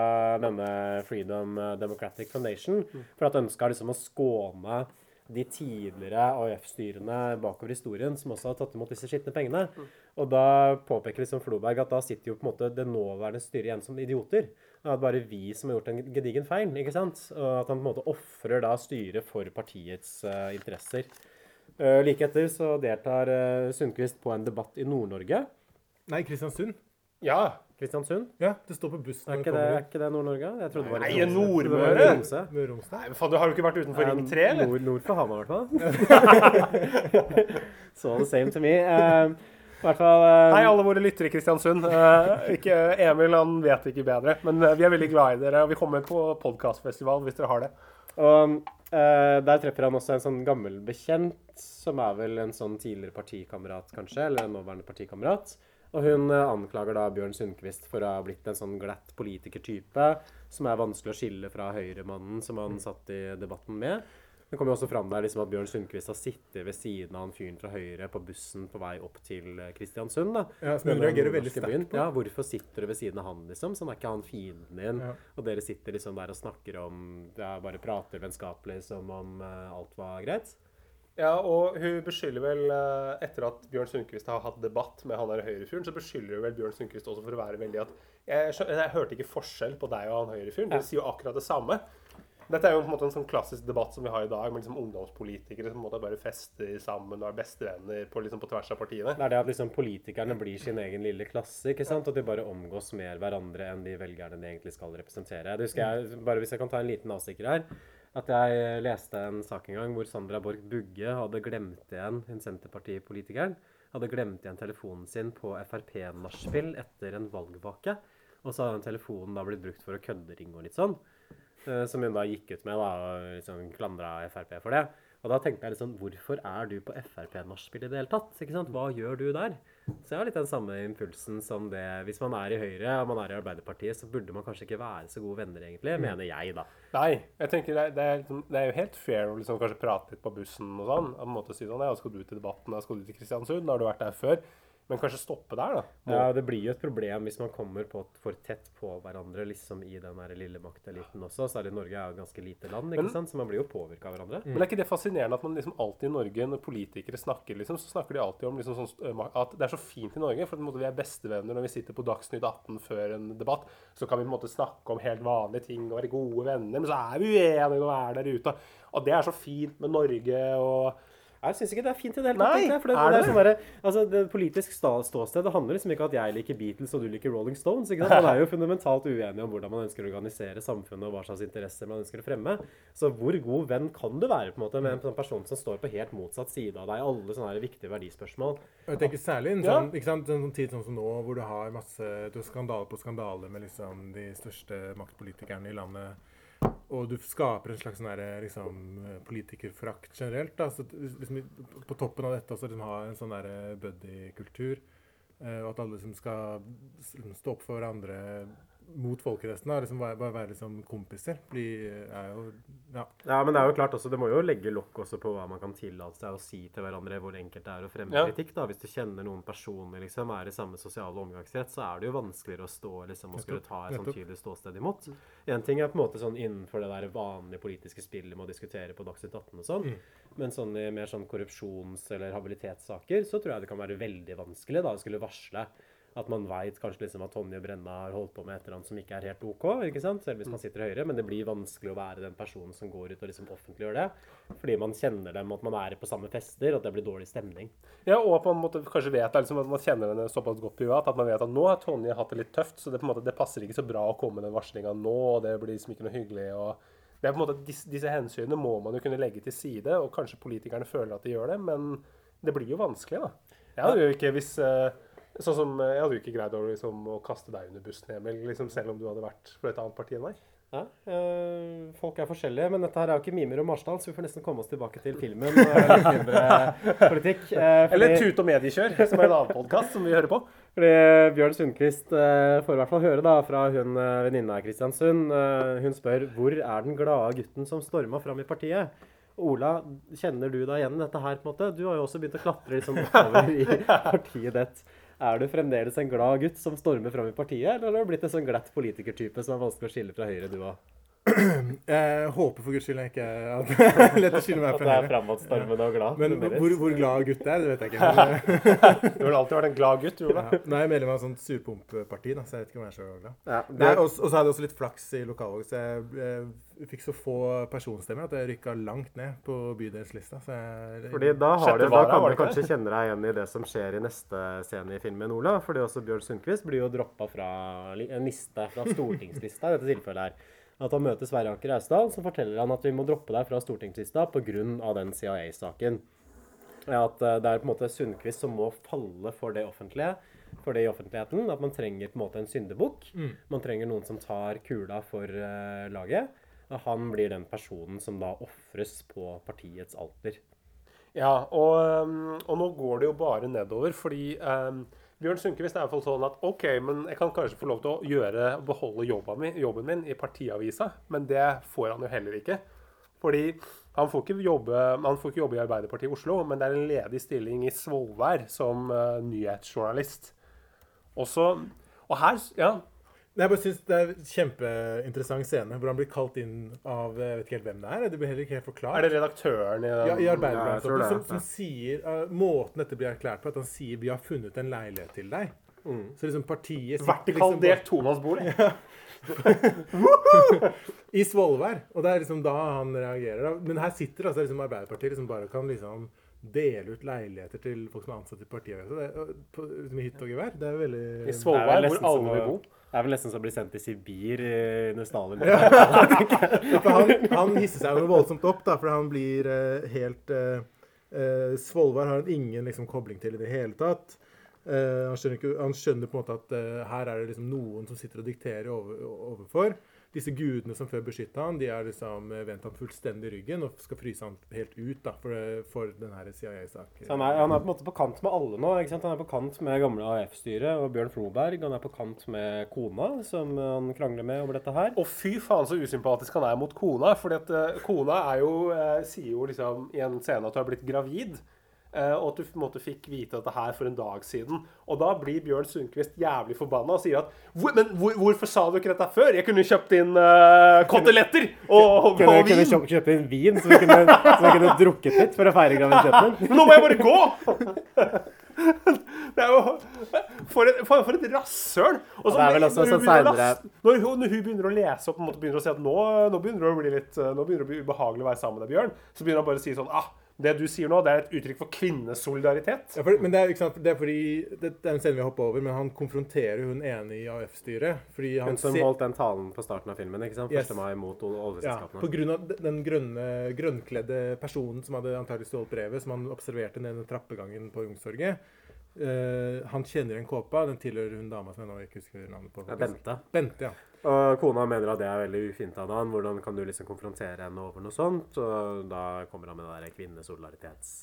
denne Freedom Democratic Foundation, for at ønska liksom å skåne de tidligere AUF-styrene bakover historien som også har tatt imot disse skitne pengene. Og da påpeker liksom Floberg at da sitter jo på en måte det nåværende styret igjen som idioter. Det er bare vi som har gjort en gedigen feil. ikke sant? Og at han på en måte ofrer da styret for partiets uh, interesser. Uh, like etter så deltar uh, Sundquist på en debatt i Nord-Norge. Nei, Kristiansund. Ja. Kristiansund? Ja, det står på bussen. Er ikke det, er ikke det Nord-Norge? Jeg trodde det var i Nei, Nordmøre. Det var i Tromsø. inn. Møre og Romsdal. Nei, faen, du har jo ikke vært utenfor Ring 3, eller? Nord, nord for Hamar, i hvert fall. [laughs] [laughs] Så the same to me. Uh, hvert fall uh, Hei, alle våre lyttere i Kristiansund. Uh, ikke, Emil han vet ikke bedre, men vi er veldig glad i dere. og Vi kommer på podkastfestival hvis dere har det. Og eh, der treffer han også en sånn gammel bekjent, som er vel en sånn tidligere partikamerat, kanskje, eller en nåværende partikamerat. Og hun eh, anklager da Bjørn Sundquist for å ha blitt en sånn glatt politikertype, som er vanskelig å skille fra høyremannen som han satt i debatten med. Det kommer også fram der liksom at Bjørn Sundquist har sittet ved siden av han fyren fra Høyre på bussen på vei opp til eh, Kristiansund. da. Ja, som hun reagerer veldig sterkt på. Ja, Hvorfor sitter du ved siden av han, liksom? Sånn er ikke han fienden din? Ja. Og dere sitter liksom der og snakker om ja, Bare prater vennskapelig som om uh, alt var greit? Ja, og hun beskylder vel, eh, etter at Bjørn Sundquist har hatt debatt med han der høyrefyren, så beskylder hun vel Bjørn Sundquist også for å være veldig at Jeg, jeg hørte ikke forskjell på deg og han høyrefyren. Dere sier jo akkurat det samme. Dette er jo på en måte en sånn klassisk debatt som vi har i dag, med liksom ungdomspolitikere som bare fester sammen og er bestevenner på, liksom, på tvers av partiene. Det er det at liksom politikerne blir sin egen lille klasse, ikke sant? og de bare omgås mer hverandre enn de velgerne de egentlig skal representere. Det husker jeg, bare Hvis jeg kan ta en liten avstikker her. At jeg leste en sak en gang hvor Sandra Borch Bugge hadde glemt igjen hun Senterpartipolitikeren, hadde glemt igjen telefonen sin på Frp-nachspiel etter en valgvake. Og så hadde den telefonen da blitt brukt for å kødderinge og litt sånn. eh, Som hun da gikk ut med da, og liksom klandra Frp for det. Og da tenkte jeg litt sånn Hvorfor er du på Frp-nachspiel i det hele tatt? Ikke sant? Hva gjør du der? Så jeg har litt den samme impulsen som det Hvis man er i Høyre og man er i Arbeiderpartiet, så burde man kanskje ikke være så gode venner, egentlig. Mener jeg, da. Nei, jeg tenker det er, det er, liksom, det er jo helt fair å liksom kanskje prate litt på bussen og sånn. På en måte si sånn, ja, skal du til debatten, skal du til Kristiansund, da har du vært der før. Men kanskje stoppe der, da. Må- Ja, Det blir jo et problem hvis man kommer på, for tett på hverandre liksom i den der lille makteliten også. Særlig Norge er jo et ganske lite land, ikke Men- sant? så man blir jo påvirka av hverandre. Men er ikke det fascinerende at man liksom alltid i Norge, når politikere snakker, liksom, så snakker de alltid om liksom sånn, at det er så fint i Norge, for på en måte vi er bestevenner når vi sitter på Dagsnytt 18 før en debatt. Så kan vi på en måte snakke om helt vanlige ting og være gode venner, men så er vi uenige og er der ute. Og det er så fint med Norge og Jeg syns ikke det er fint i det hele tatt. For det, er det er det? sånn altså, det politisk ståsted det handler liksom ikke om at jeg liker Beatles og du liker Rolling Stones. ikke sant? Man er jo fundamentalt uenige om hvordan man ønsker å organisere samfunnet og hva slags interesser man ønsker å fremme. Så hvor god venn kan du være på en måte med en sånn person som står på helt motsatt side av deg i alle sånne her viktige verdispørsmål? Jeg tenker særlig i en Ja. sånn, ikke sant, en sånn tid sånn som nå, hvor du har masse du har skandale på skandaler med liksom de største maktpolitikerne i landet. Og du skaper en slags sånn der, liksom, politikerforakt generelt. Da. Så, liksom, på toppen av dette også liksom, ha en sånn der buddy-kultur. eh, og at alle liksom, skal liksom, stå opp for hverandre mot folkeresten. Da. Liksom, bare, bare være liksom, kompiser. Bli, er jo Ja. Ja, men det er jo klart også, det må jo legge lokk også på hva man kan tillate seg å si til hverandre, hvor enkelt det er å fremme Ja. kritikk. da. Hvis du kjenner noen personer liksom, er i samme sosiale omgangsrett, så er det jo vanskeligere å stå liksom, og skulle ta et sånn tydelig ståsted imot. En ting er på en måte sånn innenfor det der vanlige politiske spillet med å diskutere på Dagsnytt 18 og sånn, men sånn i mer sånn korrupsjons- eller habilitetssaker, så tror jeg det kan være veldig vanskelig da, å skulle varsle at man veit kanskje liksom at Tonje Brenna har holdt på med et eller annet som ikke er helt OK, ikke sant? selv hvis man sitter høyere, men det blir vanskelig å være den personen som går ut og liksom offentliggjør det, fordi man kjenner dem, at man er på samme fester, og at det blir dårlig stemning. Ja, og på en måte kanskje vet liksom, at man kjenner henne såpass godt privat at man vet at nå har Tonje hatt det litt tøft, så det, måte, det passer ikke så bra å komme med den varslinga nå, og det blir liksom ikke noe hyggelig. og det er på en måte, disse, disse hensynene må man jo kunne legge til side, og kanskje politikerne føler at de gjør det, men det blir jo vanskelig, da. Jeg hadde jo ikke hvis eh, Sånn som, Jeg hadde jo ikke greid å, liksom, å kaste deg under bussen, Emil, liksom, selv om du hadde vært for et annet parti enn meg. Ja, øh, folk er forskjellige, men dette her er jo ikke mimer og Marsdal, så vi får nesten komme oss tilbake til filmen. og mindre politikk. [laughs] Eh, fordi- Eller Tut og mediekjør, som er en annen podkast som vi hører på. Fordi Bjørn Sundquist eh, får i hvert fall høre da fra hun eh, venninna i Kristiansund. Eh, hun spør hvor er den glade gutten som storma fram i partiet. Ola, kjenner du deg igjen i dette her? på en måte? Du har jo også begynt å klatre [laughs] sånn oppover i partiet ditt. Er du fremdeles en glad gutt som stormer fram i partiet, eller har du blitt en sånn glatt politikertype som er vanskelig å skille fra Høyre, du òg? [clears throat] Jeg håper for guds skyld jeg ikke at [laughs] det er lett å skille meg At det er framadstormende og glad? Men hvor, hvor glad gutt det er, det vet jeg ikke. [laughs] Eh, Du har alltid vært en glad gutt, Ola. ja. Nå er jeg medlem av et sånt surpompeparti, så jeg vet ikke om jeg er så glad. Ja, Nei, det, og og så hadde jeg også litt flaks i lokalvalget, så jeg, jeg fikk så få personstemmer at jeg rykka langt ned på bydelslista. Så jeg, Fordi da, har du, da kan du kanskje kjenne deg igjen i det som skjer i neste scene i filmen, Ola. Fordi også Bjørn Sundquist blir jo droppa fra en liste, fra stortingslista i dette tilfellet her. At han møter Sverre Anker Austdal, så forteller han at vi må droppe deg fra stortingslista pga. den CIA-saken. Ja, at eh, det er på en måte Sundquist som må falle for det offentlige, for det i offentligheten. At man trenger på en måte en syndebukk. Man trenger noen som tar kula for uh, laget. Og han blir den personen som da ofres på partiets alter. Ja, og, um, og nå går det jo bare nedover, fordi um, Bjørn Sundquist er i hvert fall sånn at OK, men jeg kan kanskje få lov til å gjøre, beholde jobben min, jobben min i partiavisa, men det får han jo heller ikke. Fordi Han får, jobbe, han får ikke jobbe i Arbeiderpartiet i Oslo, men det er en ledig stilling i Svolvær som uh, nyhetsjournalist. Og så Og her Ja. Nei, Jeg bare synes Det er en kjempeinteressant scene hvor han blir kalt inn av Jeg vet ikke helt hvem det er. Det blir heller ikke helt forklart. Er det redaktøren i? Ja, i Ja, Arbeiderpartiet, som, som sier uh, Måten dette blir erklært på, at han sier 'vi har funnet en leilighet til deg'. Så liksom partiet Vertikal liksom delt tomannsbolig. bare [laughs] i Svolvær. Og det er liksom da han reagerer. Men her sitter altså liksom Arbeiderpartiet liksom bare kan liksom dele ut leiligheter til folk som er ansatt i partiet. Så det på, liksom, I hytte og gevær. Det er veldig I Svolvær, hvor alle vil bo. Det er vel nesten som å bli sendt til Sibir når [laughs] Stalin [laughs] For han, han hisser seg jo voldsomt opp, da, for han blir uh, helt uh, Svolvær har han ingen liksom, kobling til i det hele tatt. Uh, han, skjønner ikke, han skjønner på en måte at eh, her er det liksom noen som sitter og dikterer over, overfor. Disse gudene som før beskytta han, de har liksom eh, vendt han fullstendig ryggen og skal fryse han helt ut da, for, for den her CIA-saken. Han han er på en måte på kant med alle nå. ikke sant? Han er på kant med gamle AF-styret og Bjørn Floberg. Han er på kant med kona, som han krangler med over dette her. Og fy faen så usympatisk han er mot kona. For kona er jo, eh, sier jo liksom i en scene at hun har blitt gravid. Eh, og at du på en måte fikk vite dette her for en dag siden. Og da blir Bjørn Sundquist jævlig forbanna og sier at Men hvor, hvorfor sa du ikke dette før? Jeg kunne kjøpt inn uh, koteletter og, og, Kunne, og kunne vin. kjøpt, kjøpt inn vin, så vi kunne, så vi kunne drukket litt for å feire graviditeten [laughs] nå må jeg bare gå! [laughs] Det er jo For et, for, for et rasshøl! Og så- når hun sånn senere- Når hun, når hun begynner å lese opp på en måte begynner å si at nå, nå begynner det å bli litt Nå begynner det å bli ubehagelig å være sammen med deg, Bjørn, så begynner han bare å si sånn ah, Det du sier nå, det er et uttrykk for kvinnesolidaritet. Ja, for, men det er, ikke sant, det er fordi Det, det er en scene vi hopper over, men han konfronterer hun ene i AF-styret. Hun som ser- holdt den talen på starten av filmen. ikke sant? Yes. 1. mai mot oljeselskapene. Ja, på grunn av den grønne, grønnkledde personen som hadde antagelig stjålet brevet, som han observerte nede i trappegangen på Youngstorget. Uh, han kjenner igjen kåpa. Den tilhører hun dama som jeg nå ikke husker navnet på. Ja, Bente. Bente, ja. Og kona mener at det er veldig ufint av han. Hvordan kan du liksom konfrontere henne over noe sånt? Og da kommer han med det der kvinnesolidalitets...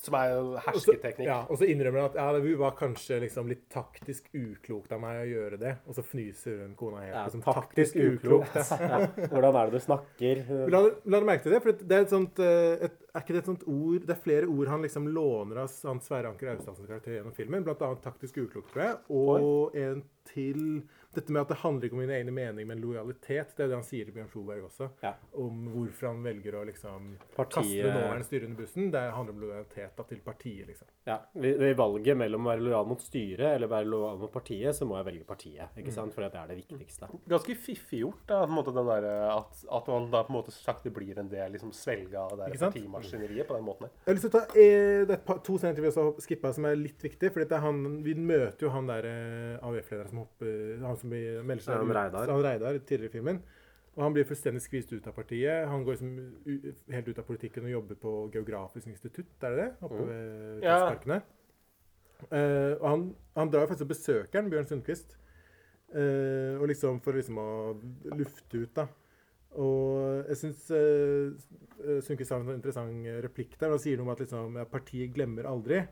Som er jo hersketeknikk. ja, og så innrømmer han at ja, det var kanskje liksom litt taktisk uklokt av meg å gjøre det. Og så fnyser hun kona helt. Ja, liksom, taktisk uklokt. [laughs] Ja. Hvordan er det du snakker? La, la deg merke til det, for det er et sånt eh, et, Er ikke det et sånt ord Det er flere ord han liksom låner av han Sverre Anker Austadsens karakter gjennom filmen. Blant annet taktisk uklokt, tror jeg. Og en til Dette med at det handler ikke om mine egne meninger, men lojalitet. Det er det han sier til Bjørn Solberg også. Ja. Om hvorfor han velger å liksom Partiet- kaste nåværende styre under bussen. Det handler om lojalitet da, til partiet, liksom. Ja, I i valget mellom å være lojal mot styret eller være lojal mot partiet, så må jeg velge partiet. ikke Mm. sant? For det er det viktigste. Ganske fiffig gjort, da, på en måte den der, at, at man da på en måte sakte blir en del liksom svelga av det partimaskineriet på den måten her. Jeg har lyst til å ta eh, det er par, to scener til vi også har skippa som er litt viktige. For er han, vi møter jo han der eh, AUF-lederen som hopper Han som blir- melder seg ut. Reidar. Han Reidar tidligere i filmen. Og han blir fullstendig skvist ut av partiet. Han går liksom u, helt ut av politikken og jobber på Geografisk institutt, er det det? Oppe Mm. ved Ja. Uh. Eh, og han, han drar jo faktisk og besøker han, Bjørn Sundquist. uh, og liksom for liksom å lufte ut, da. Og jeg syns uh, Sundquist har en interessant replikk der. Han sier noe om at liksom, ja, partiet glemmer aldri.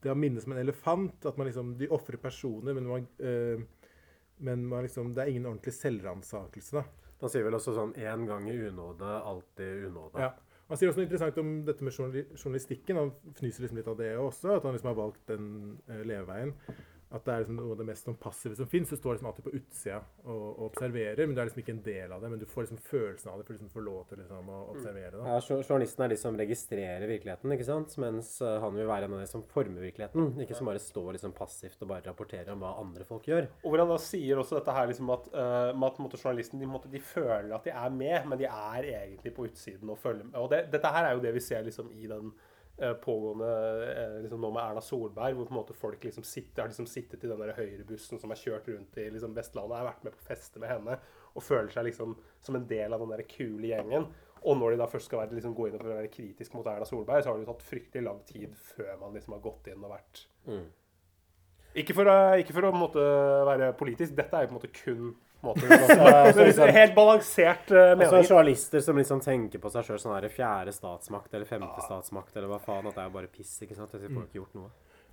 Det å minnes som en elefant. At man liksom, de ofrer personer, men, man, eh, men man liksom, det er ingen ordentlig selvransakelse. da. Han sier vel også sånn én gang i unåde, alltid unåde. Ja. Han sier også noe interessant om dette med journalistikken. Han fnyser liksom litt av det også, at han liksom har valgt den eh, leveveien. At det er liksom noe av det mest sånn passive som fins. Du står liksom alltid på utsida og, og observerer, men du er liksom ikke en del av det. Men du får liksom følelsen av det, for liksom får lov til liksom å observere det. Ja, Journalisten er de som registrerer virkeligheten, ikke sant? mens eh, han vil være en av de som former virkeligheten. Ikke som bare står liksom passivt og bare rapporterer om hva andre folk gjør. Og hvor han da sier også dette her liksom at, uh, at måte, journalisten de, måte, de føler at de er med, men de er egentlig på utsiden og følger med. Og det, dette her er jo det vi ser liksom i den pågående eh, liksom nå med Erna Solberg, hvor på en måte folk liksom sitter, har liksom sittet i den der høyrebussen som har kjørt rundt i liksom Vestlandet, har vært med på feste med henne og føler seg liksom som en del av den der kule gjengen. Og når de da først skal være, liksom, gå inn og være kritisk mot Erna Solberg, så har det jo tatt fryktelig lang tid før man liksom har gått inn og vært ikke for, å, ikke for å måtte, være politisk, dette er jo på en måte kun måte, Altså, liksom- helt balansert uh, Altså. Journalister som liksom tenker på seg sjøl sånn her fjerde statsmakt eller femte statsmakt eller hva faen. At det er bare piss. ikke sant? De får ikke gjort noe.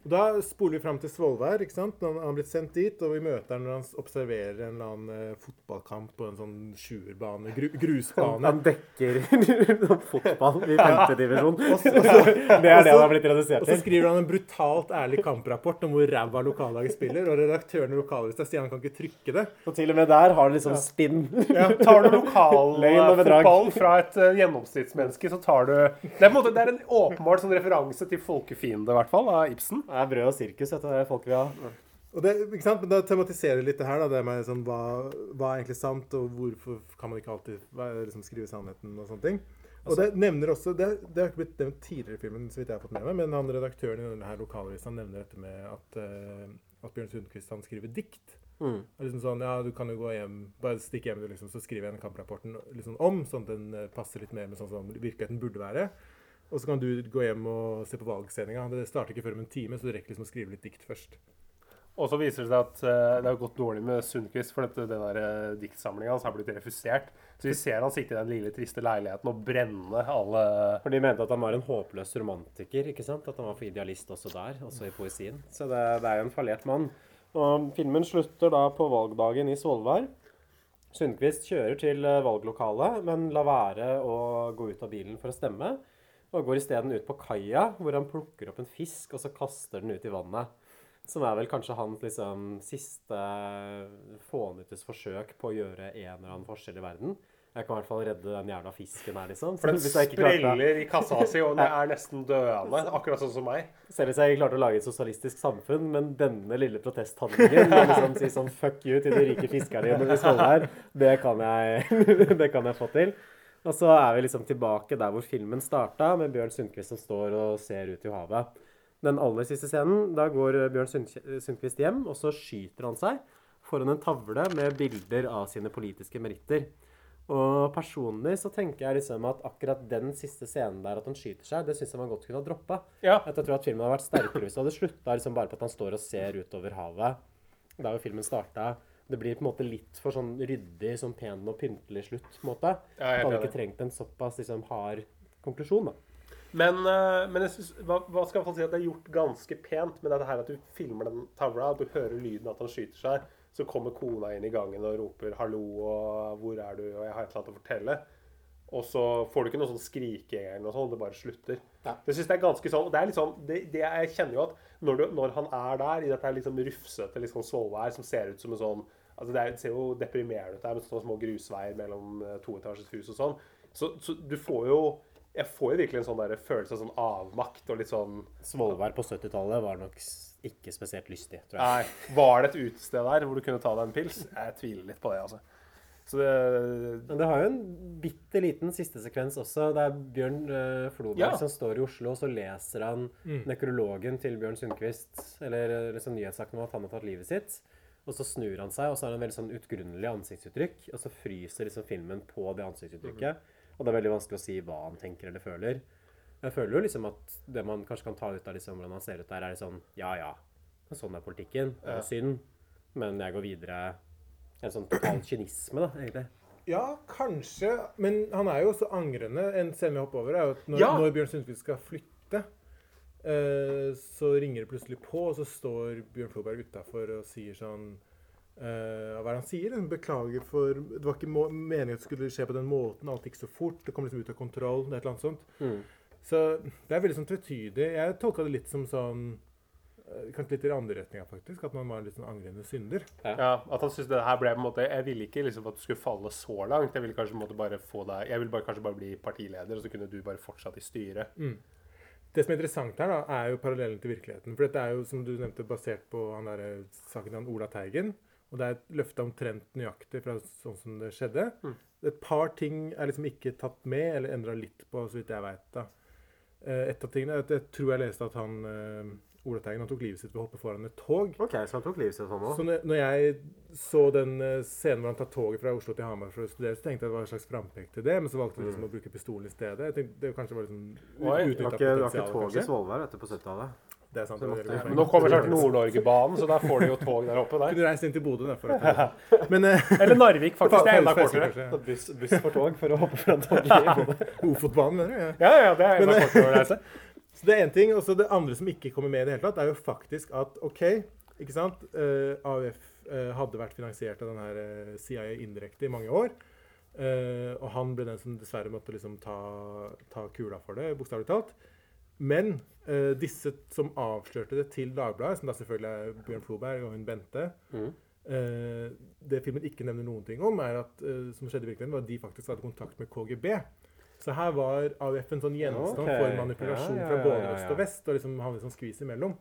Og Da spoler vi fram til Svolvær. ikke sant? Han har blitt sendt dit, og vi møter han når han observerer en eller annen eh, fotballkamp på en sånn sjuerbane, gru, grusbane. [laughs] Han dekker [laughs] fotball i femtedivisjon. [laughs] Og Det er det han har blitt redusert til. Og så skriver han en brutalt ærlig kamprapport om hvor ræva lokallaget spiller, og redaktøren i lokalavisa sier han kan ikke trykke det. Og til og med der har han liksom spinn. Tar du lokalfotball fra et uh, gjennomsnittsmenneske, så tar du Det er, på en måte, det er en åpenbart sånn referanse til folkefiende, i hvert fall, av Ibsen. Er brød og sirkus, dette er folk vil ha. Og det, ikke sant? Men da tematiserer litt det her, da, det med sånn, hva, hva er egentlig sant, og hvorfor kan man ikke alltid liksom, skrive sannheten og sånne ting. Og det nevner også, det, det har ikke blitt nevnt tidligere i filmen, så vidt jeg har fått med meg, men han redaktøren i denne lokalavisa nevner dette med at, uh, at Bjørn Sundquist han skriver dikt. Mm. Og liksom sånn, ja, du kan jo gå hjem, bare stikke hjem, liksom, så skriver jeg den kamprapporten liksom om, sånn at den eh, passer litt mer med sånn som virkeligheten burde være. Og så kan du gå hjem og se på valgsendinga. Det starter ikke før om en time, så du rekker liksom å skrive litt dikt først. Og så viser det seg at uh, det har gått dårlig med Sundquist, for dette, den der uh, diktsamlinga hans har blitt refusert. Så vi ser han sitte i den lille, triste leiligheten og brenne alle For de mente at han var en håpløs romantiker. ikke sant? At han var for idealist også der, også i poesien. Så det, det er jo en fallert mann. Og filmen slutter da på valgdagen i Svolvær. Sundquist kjører til eh, valglokalet, men lar være å gå ut av bilen for å stemme. Og går isteden ut på kaia, hvor han plukker opp en fisk og så kaster den ut i vannet. Som er vel kanskje hans liksom, siste fånyttes forsøk på å gjøre en eller annen forskjell i verden. Jeg kan i hvert fall redde den jævla fisken her, liksom. For den spreller i kassa si, og [laughs] den er nesten døende. Akkurat sånn som meg. Selv hvis jeg ikke klarte å lage et sosialistisk samfunn, men denne lille protesthandlingen med liksom si sånn fuck you til de rike fiskerne i Svolvær, det, kan jeg- [laughs] det kan jeg få til. Og så er vi liksom tilbake der hvor filmen starta, med Bjørn Sundquist som står og ser ut i havet. Den aller siste scenen, da går Bjørn Sund- Sundquist hjem, og så skyter han seg foran en tavle med bilder av sine politiske meritter. Og personlig så tenker jeg liksom at akkurat den siste scenen der, at han skyter seg, det syns jeg man godt kunne ha droppa. Ja. Jeg tror at filmen hadde vært sterkere hvis det hadde slutta liksom bare på at han står og ser utover havet. Der hvor filmen starta. Det blir på en måte litt for sånn ryddig, sånn pen og pyntelig slutt. på en måte. Ja, jeg hadde ikke trengt en såpass liksom, hard konklusjon. da. Men, eh, men jeg synes, hva, hva skal jeg si at det er gjort ganske pent med dette her at du filmer den tavla, at du hører lyden at han skyter seg, så kommer kona inn i gangen og roper 'hallo' og 'hvor er du', og 'jeg har et eller annet å fortelle'. Og så får du ikke noe sånn skriking eller noe sånt, det bare slutter. Det synes jeg er ganske sånn, og det er litt sånn, det, det Jeg kjenner jo at når, du, når han er der, i dette liksom rufsete liksom Svolvær, som ser ut som en sånn altså Det, er, det ser jo deprimerende ut der, med sånne små grusveier mellom eh, toetasjes hus og sånn. Så, så du får jo Jeg får jo virkelig en sånn der følelse av sånn avmakt og litt sånn Svolvær på 70-tallet var nok ikke spesielt lystig, tror jeg. Nei, var det et utested der hvor du kunne ta deg en pils? Jeg tviler litt på det, altså. Så det Men det har jo en bitte liten siste sekvens også. Det er Bjørn uh, Floberg Ja. som står i Oslo, og så leser han nekrologen til Bjørn Sundquist, eller liksom nyhetssaken om at han har tatt livet sitt. Og så snur han seg, og så har han veldig sånn utgrunnelig ansiktsuttrykk. Og så fryser liksom filmen på det ansiktsuttrykket. Og det er veldig vanskelig å si hva han tenker eller føler. Jeg føler jo liksom at det man kanskje kan ta ut av liksom hvordan han ser ut der, er sånn ja ja, sånn er politikken. Det er synd. Men jeg går videre. En sånn total kynisme, da, egentlig. Ja, kanskje. Men han er jo også angrende. En scene vi hopper over, er jo at når, Ja. når Bjørn Sundquist skal flytte, eh, så ringer det plutselig på, og så står Bjørn Floberg utafor og sier sånn eh, Hva er det han sier? Han Beklager for Det var ikke meningen at det skulle skje på den måten. Alt gikk så fort. Det kom liksom ut av kontroll. Det er et eller annet sånt. Så det er veldig sånn tvetydig. Jeg tolka det litt som sånn eh, Kanskje litt i andre retninga, faktisk. At man var litt sånn angrende synder. Ja, at han syntes det her ble på en måte Jeg ville ikke liksom at du skulle falle så langt. Jeg ville kanskje på en måte bare få deg Jeg ville bare, kanskje bare bli partileder, og så kunne du bare fortsatt i styret. Det som er interessant her, da, er jo parallellen til virkeligheten. For dette er jo, som du nevnte, basert på han der, saken til Ola Teigen. Og det er et løfte omtrent nøyaktig fra sånn som det skjedde. Et par ting er liksom ikke tatt med, eller endra litt på, så vidt jeg veit. Et av tingene er at jeg tror jeg leste at han eh, Ola Teigen han tok livet sitt ved å hoppe foran et tog. OK, så han tok livet sitt sånn Så når, når jeg så den eh, scenen hvor han tar toget fra Oslo til Hamar for å studere, så tenkte jeg det var en slags frampek til det, men så valgte han liksom å bruke pistolen i stedet. Jeg tenkte det kanskje var liksom var utnytta ikke, det var ikke potensial, tog i. Svolvær etter på 70-tallet. Det er sant. Det det Men nå kommer snart [laughs] Nord-Norge-banen, så der får du jo tog der oppe der. Kunne reist inn til Bodø, da. For Men eh, Eller Narvik, [laughs] faktisk. Det er enda kortere. Buss, buss for tog for å hoppe fra toget i Bodø. [laughs] Ofotbanen, mener du? Ja. Ja, ja, det er enda kortere å reise. Så det er en ting. Og så det andre som ikke kommer med i det hele tatt, er jo faktisk at OK, ikke sant uh, AUF uh, hadde vært finansiert av den her eh, CIA indirekte i mange år. Uh, og han ble den som dessverre måtte liksom ta, ta kula for det, bokstavelig talt. Men eh, disse som avslørte det til Dagbladet, som da selvfølgelig er Bjørn Floberg og hun Bente eh, Det filmen ikke nevner noen ting om, er at eh, som skjedde i virkeligheten, var at de faktisk hadde kontakt med KGB. Så her var AUF en sånn gjenstand okay. for manipulasjon Ja, ja, fra ja, både ja, øst og vest. Og liksom han liksom skvis imellom.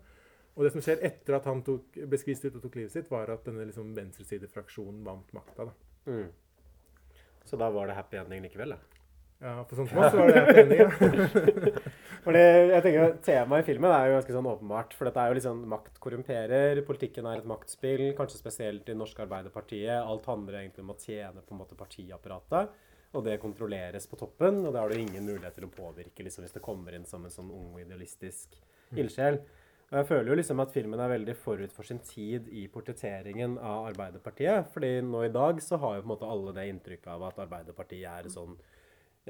Og det som skjer etter at han tok, ble skvist ut og tok livet sitt, var at denne liksom venstresidefraksjonen vant makta. da. Mm. Så da var det happy ending likevel, da. Ja, For sånn som oss var det happy ending, ja. [laughs] Fordi jeg tenker Temaet i filmen er jo ganske sånn åpenbart. For dette er jo liksom makt korrumperer, politikken er et maktspill, kanskje spesielt i Norsk Arbeiderpartiet. Alt handler egentlig om å tjene på en måte partiapparatet. Og det kontrolleres på toppen, og det har du ingen mulighet til å påvirke liksom, hvis det kommer inn som en sånn ung og idealistisk ildsjel. Og jeg føler jo liksom at filmen er veldig forut for sin tid i portretteringen av Arbeiderpartiet. fordi nå i dag så har jo på en måte alle det inntrykket av at Arbeiderpartiet er et sånn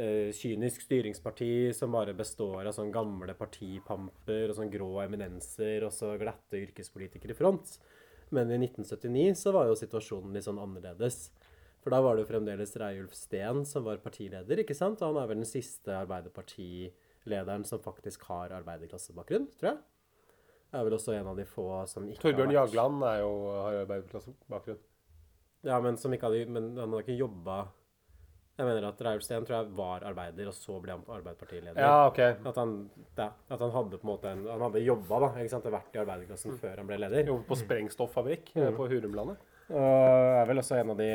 eh, kynisk styringsparti som bare består av sånn gamle partipamper og sånn grå eminenser og så glatte yrkespolitikere i front. Men i 1979 så var jo situasjonen litt sånn annerledes. For da var det jo fremdeles Reiulf Steen som var partileder, ikke sant? Og han er vel den siste Arbeiderpartilederen som faktisk har arbeiderklassebakgrunn, tror jeg. Er vel også en av de få som ikke Torbjørn har vært Jagland er jo, har jo arbeiderklassebakgrunn. Ja, men hadde Men han hadde ikke jobba Jeg mener at Reiulf Steen tror jeg var arbeider, og så ble han Arbeiderpartileder. Ja, OK. At han, ja, at han hadde på en måte en, Han hadde jobba, da. ikke sant? Vært i arbeiderklassen før han ble leder. Jobbet på sprengstoffabrikk mm. på Hurumlandet. Og er vel også en av de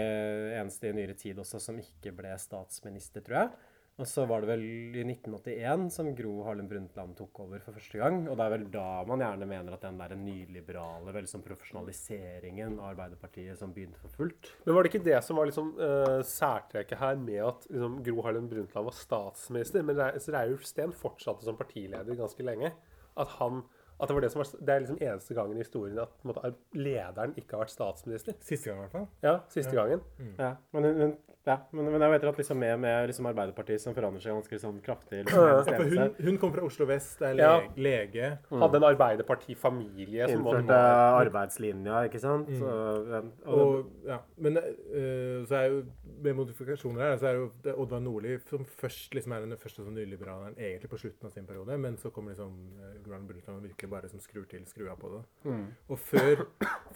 eneste i nyere tid også som ikke ble statsminister, tror jeg. Og så var det vel i 1981 som Gro Harlem Brundtland tok over for første gang. Og det er vel da man gjerne mener at den der nyliberale, vel som profesjonaliseringen av Arbeiderpartiet som begynte for fullt. Men var det ikke det som var liksom uh, særtrekket her, med at liksom, Gro Harlem Brundtland var statsminister, men Re- Reiulf Steen fortsatte som partileder ganske lenge? At han at det var det som var Det er liksom eneste gangen i historien at måte, lederen ikke har vært statsminister. Siste gang, i hvert fall. Ja, siste gangen. Ja, men, men, ja, men, men jeg vet at liksom med, med liksom Arbeiderpartiet som forandrer seg ganske sånn kraftig liksom, Ja, hun, hun kom fra Oslo vest, er Ja. lege. Mm. Hadde en arbeiderpartifamilie som innførte arbeidslinja, ikke sant? Mm. Så, ja, og, Og, ja, men uh, så er jo med modifikasjoner her, så er jo det Oddvar Nordli som først liksom er den første sånn nyliberaleren egentlig på slutten av sin periode, men så kommer liksom uh, Grand Brundtland og virkelig bare som skrur til skrua på det. mm. Og før,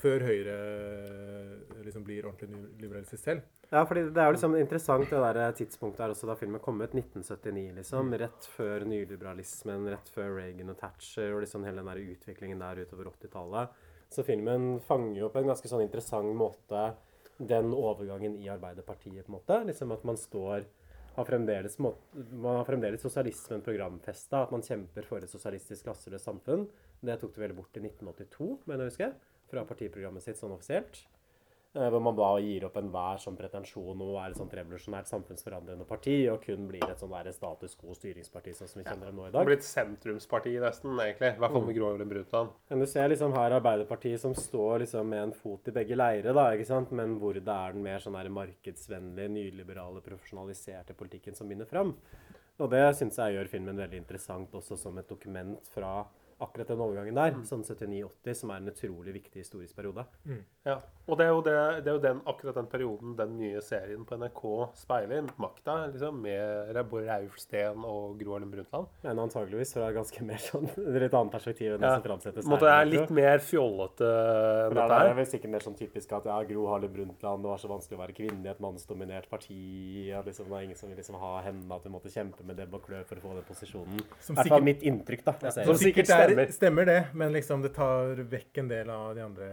før Høyre eh, liksom blir ordentlig nyliberalistisk selv. Ja, fordi det er jo liksom interessant det der tidspunktet her også da filmen kom ut, 1979, liksom. Rett før nyliberalismen, rett før Reagan og Thatcher og liksom hele den der utviklingen der utover 80-tallet. Så filmen fanger jo på en ganske sånn interessant måte den overgangen i Arbeiderpartiet, på en måte. Liksom at man står har fremdeles, må- man har fremdeles sosialismen programfesta, at man kjemper for et sosialistisk klasseløst samfunn. Det tok det vel bort i 1982, mener jeg å huske, fra partiprogrammet sitt sånn offisielt. Eh, Hvor man da gir opp enhver sånn pretensjon om å være et sånt revolusjonært samfunnsforandrende parti, og kun blir et sånn der status quo-styringsparti, sånn som vi kjenner dem nå i dag. Det blir et sentrumsparti nesten, egentlig. I hvert fall med Gro Brundtland. Men du ser liksom her Arbeiderpartiet som står liksom med en fot i begge leire, da, ikke sant? men hvor det er den mer sånn der markedsvennlige, nyliberale, profesjonaliserte politikken som vinner fram. Og det syns jeg gjør filmen veldig interessant også som et dokument fra akkurat den overgangen der, sånn 79-80, som er en utrolig viktig historisk periode. Ja. Og det er jo, det, det er jo den, akkurat den perioden den nye serien på NRK speiler. Makta, liksom, med både Rauf og Gro Harlem Brundtland. Men antageligvis fra er ganske mer sånn [laughs] litt annet perspektiv enn det Ja. som framsettes På Det er litt mer fjollete enn dette her. det er vel sikkert mer sånn typisk at ja, Gro Harlem Brundtland det var så vanskelig å være kvinne i et mannsdominert parti. At liksom, det er ingen som vil liksom ha henne, at hun måtte kjempe med nebb og klør for å få den posisjonen. Som I hvert fall mitt inntrykk, da. Som sikkert er, stemmer. stemmer det, men liksom det tar vekk en del av de andre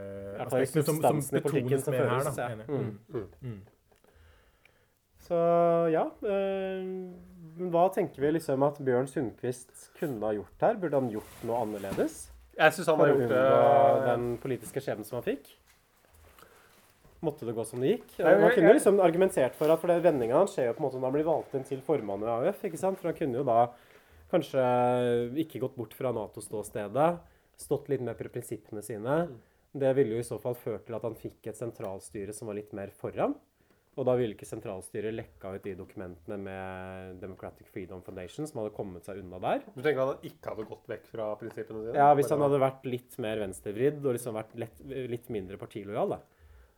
aspektene som, som betones mer her. Da, ja. Mm. Mm. Så ja. eh, men hva tenker vi liksom at Bjørn Sundquist kunne ha gjort her? Burde han gjort noe annerledes? Jeg syns han har gjort det den politiske skjebnen som han fikk? Måtte det gå som det gikk? Han Man kunne liksom argumentert for at for det vendinga hans skjer jo på en måte når han blir valgt inn til formann i AUF. ikke sant? For han kunne jo da kanskje ikke gått bort fra Nato-ståstedet, stått litt mer på prinsippene sine. Det ville jo i så fall ført til at han fikk et sentralstyre som var litt mer foran. Og da ville ikke sentralstyret lekka ut de dokumentene med Democratic Freedom Foundation, som hadde kommet seg unna der. Du tenker at han ikke hadde gått vekk fra prinsippene sine? Ja, Hvis han hadde vært litt mer venstrevridd og liksom vært lett, litt mindre partilojal, da.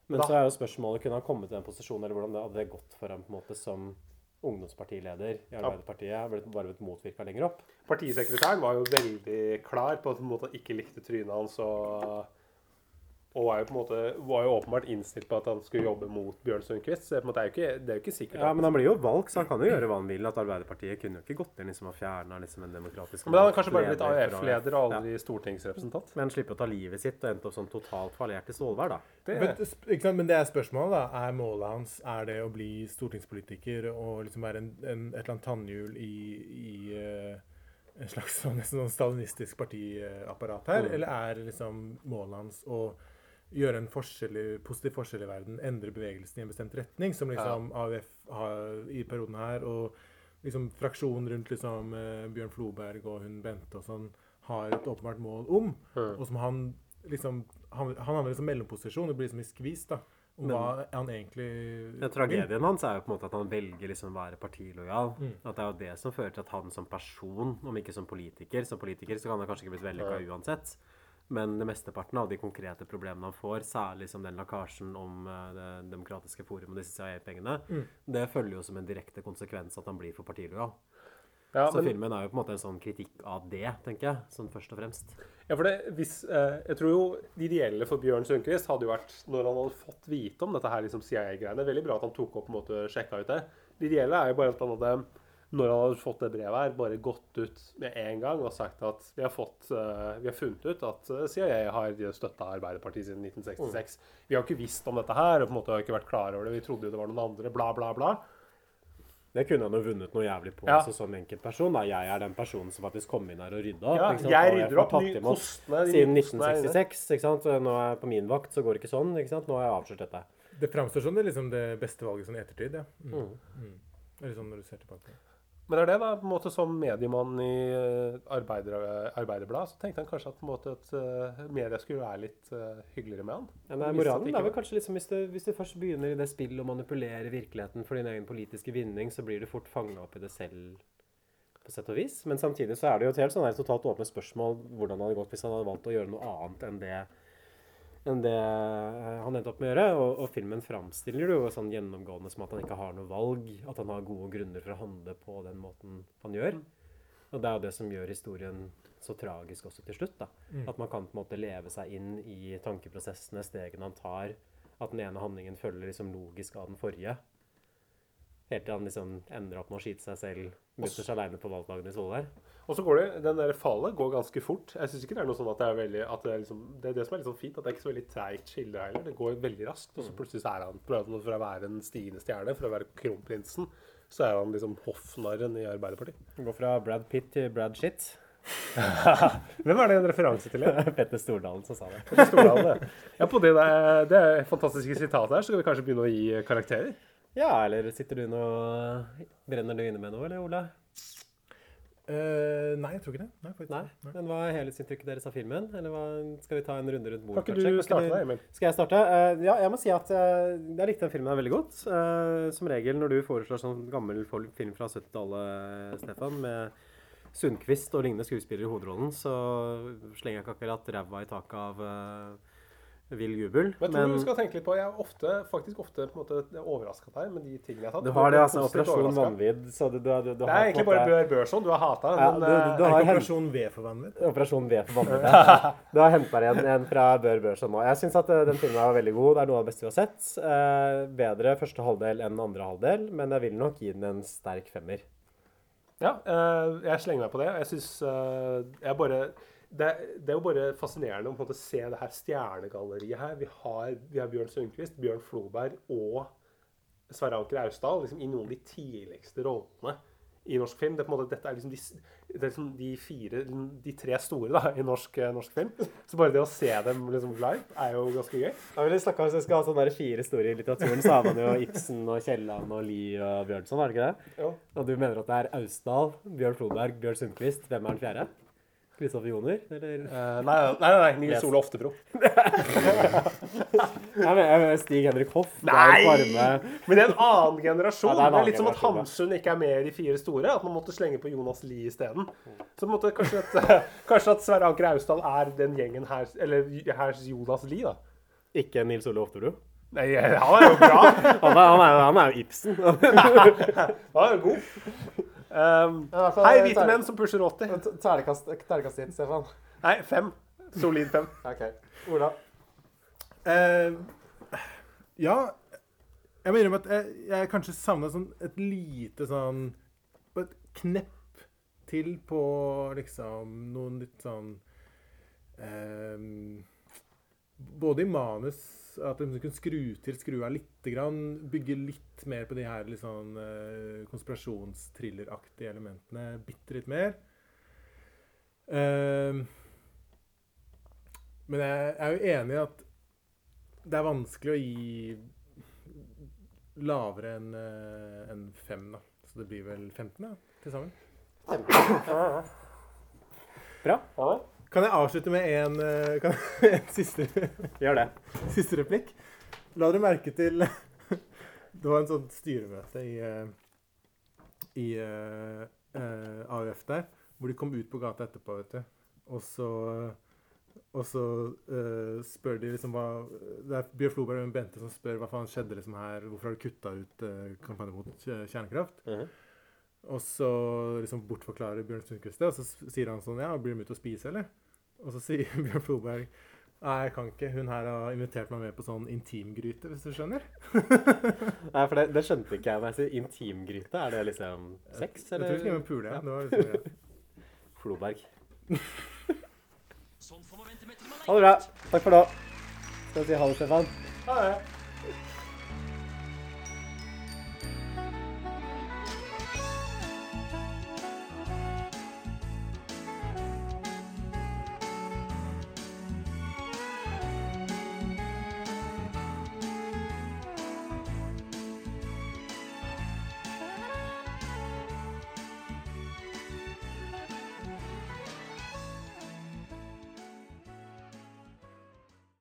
Men Da- så er jo spørsmålet kunne han kommet til den posisjonen, eller hvordan det hadde gått for ham på en måte som ungdomspartileder i Arbeiderpartiet? Ble bare motvirka lenger opp? Partisekretæren var jo veldig klar på at han ikke likte trynet hans og og var jo på en måte var jo åpenbart innstilt på at han skulle jobbe mot Bjørn Sundquist. Så det er, på en måte, er jo ikke, det er jo ikke sikkert. Ja, men han blir jo valgt, så han kan jo gjøre hva han vil. At Arbeiderpartiet kunne jo ikke gått inn liksom og fjerna liksom en demokratisk men han hadde kanskje bare blitt AUF-leder og Ja. aldri stortingsrepresentant. Men slipper å ta livet sitt og endte opp sånn totalt fallert i Stålvær, da. Det, Men, ikke sant? Men det er spørsmålet, da. Er målet hans er det å bli stortingspolitiker og liksom være en, en, et eller annet tannhjul i, i uh en slags sånn, sånn stalinistisk partiapparat her? Eller er liksom målet hans å gjøre en forskjell, positiv forskjell i verden, endre bevegelsen i en bestemt retning, som liksom AUF har i perioden her, og liksom fraksjonen rundt liksom eh, Bjørn Floberg og hun Bente og sånn har et åpenbart mål om, og som han liksom Han, han har liksom mellomposisjon, det blir liksom i skvis, da. Om hva han egentlig Ja, tragedien hans er jo på en måte at han velger liksom å være partilojal. At det er jo det som fører til at han som person, om ikke som politiker Som politiker så kan han kanskje ikke blitt vellykka uansett. Men det mesteparten av de konkrete problemene han får, særlig som den lakkasjen om eh, Det demokratiske forum og disse CIA-pengene, det følger jo som en direkte konsekvens at han blir for partilojal. ja, Så men, filmen er jo på en måte en sånn kritikk av det, tenker jeg. Sånn først og fremst. ja, for det, hvis, eh, jeg tror jo det ideelle for Bjørn Sundquist hadde jo vært når han hadde fått vite om dette her liksom CIA-greiene. Veldig bra at han tok opp på en måte sjekka ut det. Det ideelle er jo bare at han hadde når han hadde fått det brevet her, bare gått ut med en gang og sagt at vi har, fått, uh, vi har funnet ut at eh, CIA har støtta Arbeiderpartiet siden 1966. Vi har ikke visst om dette her, og på en måte har ikke vært klar over det. Vi trodde jo det var noen andre, bla, bla, bla. Det kunne han jo vunnet noe jævlig på Ja. altså, som enkeltperson. Da. Jeg er den personen som faktisk kom inn her og rydda opp. Ja, ikke sant? jeg rydder opp, ny- kostene- Siden nye kostene er inne. 1966. ikke sant? Nå er jeg på min vakt, så går det ikke sånn. ikke sant? Nå har jeg avslørt dette. Det framstår som det, liksom det beste valget sånn i ettertid, ja. Mm. Mm. Eller sånn når du ser tilbake. Men det er det, da. på en måte Som mediemann i eh, arbeider, Arbeiderblad så tenkte han kanskje at på en måte at eh, media skulle være litt eh, hyggeligere med han. Viste at moralen det er vel kanskje liksom hvis du, hvis du først begynner i det spillet å manipulere virkeligheten for din egen politiske vinning, så blir du fort fanga opp i det selv, på sett og vis. Men samtidig så er det jo et helt sånn her totalt åpent spørsmål hvordan det hadde gått hvis han hadde valgt å gjøre noe annet enn det enn det eh, han endte opp med å gjøre. Og, og filmen framstiller det jo sånn gjennomgående som at han ikke har noe valg. At han har gode grunner for å handle på den måten han gjør. Og det er jo det som gjør historien så tragisk også til slutt. da. At man kan på en måte leve seg inn i tankeprosessene, stegene han tar. At den ene handlingen følger liksom logisk av den forrige. Helt til han liksom ender opp med å skyte seg selv mutters aleine på valgdagen i Svolvær. Og så går det, den der fallet går ganske fort. Jeg syns ikke det er noe sånn at det er veldig at det, er liksom, det er det som er litt sånn fint, at det er ikke så veldig treigt skille heller. Det går veldig raskt, og så plutselig så er han han for å være en stigende stjerne, for å være kronprinsen, så er han liksom hoffnarren i Arbeiderpartiet. Går fra Brad Pitt til Brad Shit. [laughs] Hvem er det en referanse til? [laughs] Petter Stordalen som sa det. Stordalen, ja. Ja, på det, der, det fantastiske sitatet her, så skal vi kanskje begynne å gi karakterer. Ja, eller sitter du noe Brenner du inne med noe, eller Ola? Uh, nei, jeg tror ikke det. Nei, faktisk. Nei? Men hva er helhetsinntrykket deres av filmen? Eller hva, skal vi ta en runde rundt bordet? Kan ikke du starte da, Emil? Skal jeg starte? Uh, ja, jeg må si at uh, jeg likte den filmen her veldig godt. Eh, som regel når du foreslår sånn gammel film fra 70-tallet, Stefan, med Sundquist og lignende skuespillere i hovedrollen, så slenger jeg ikke akkurat ræva i taket av eh, vill jubel. Men jeg tror du skal tenke litt på Jeg er ofte, faktisk ofte på en måte overraska deg med de tingene jeg har tatt. du har det, altså. Operasjon. Vanvidd. Så du, du, du, du Det har er egentlig bare Bør Børson du har hata. Ja, men, du- eh, du Er har Operasjon V for vanvidd? Operasjon V for vanvidd. [laughs] Du har henta en, en fra Bør Børson nå. Jeg syns at eh, den filmen var veldig god. Det er noe av det beste vi har sett. Eh, bedre første halvdel enn andre halvdel, men jeg vil nok gi den en sterk femmer. Ja, eh, jeg slenger meg på det. Jeg syns jeg bare det, det er jo bare fascinerende å på en måte se det her stjernegalleriet her. Vi har, vi har Bjørn Sundquist, Bjørn Floberg og Sverre Anker Austdal liksom, i noen av de tidligste rollene i norsk film. Det er på en måte, dette er liksom de, det er liksom de fire, de tre store da, i norsk, norsk film. Så bare det å se dem liksom live er jo ganske gøy. Ja, men om Hvis vi skal ha sånne fire store i litteraturen, så har man jo Ibsen og Kielland og Lie og Bjørnson, er det ikke det? Jo. Og du mener at det er Austdal, Bjørn Floberg, Bjørn Sundquist. Hvem er den fjerde? Kristoffer Joner? Eller Uh, nei, nei, nei, Nils. Ole Oftebro. [laughs] nei, men Stig Henrik Hoff. Nei! Men det er en annen generasjon. Ja, det er en det er litt som at. Hamsun ikke er med i De fire store. At man måtte slenge på Jonas Lie isteden. Så kanskje at, [laughs] kanskje at Sverre Anker Austdal er den gjengen her Eller her Jonas Lie, da. Ikke Nils Ole Oftebro. Nei, han er jo bra. Han [laughs] er, han er, han er jo Ibsen. Han er jo god. Um, Ja, fall- hei, hvite menn som pusher 80. Ternekast inn, hit, Stefan. Nei, fem. Solid fem. OK. Ola? Uh, ja, jeg må innrømme at jeg, jeg kanskje savna sånn et lite sånn Et knepp til på liksom noen litt sånn eh, Både i manus at de kunne skru til, skru av lite grann. Bygge litt mer på de her litt sånn eh, konspirasjonstrilleraktige elementene. Bitte litt mer. Eh, men jeg er jo enig i at det er vanskelig å gi lavere enn en fem, da. Så det blir vel 15 da, til sammen. Bra. Kan jeg avslutte med en, eh, kan, [laughs] en siste, Gjør det. siste replikk? La dere merke til [laughs] Det var en sånn styremøte i, eh, i uh, uh, AUF der, hvor de kom ut på gata etterpå, vet du. Og så og så uh, spør de liksom hva Det er Bjørn Floberg og Bente som spør hva faen skjedde liksom her. Hvorfor har du kutta ut kampanjen mot kje- kjernekraft? Mhm. Og så liksom bortforklarer Bjørn Sundquist det, og så sier han sånn Ja, blir de ute og spise, eller? Og så sier [laughs] Bjørn Floberg Nei, jeg kan ikke. Hun her har invitert meg med på sånn intimgryte, hvis du skjønner. [laughs] Nei, for det, det skjønte ikke jeg. Når jeg sier intimgryte, er det liksom sex, Jeg tror ikke pule, ja. Det var liksom ja. Floberg. Ha det bra. Takk for nå. Skal vi si ha det, Stefan? Ha det.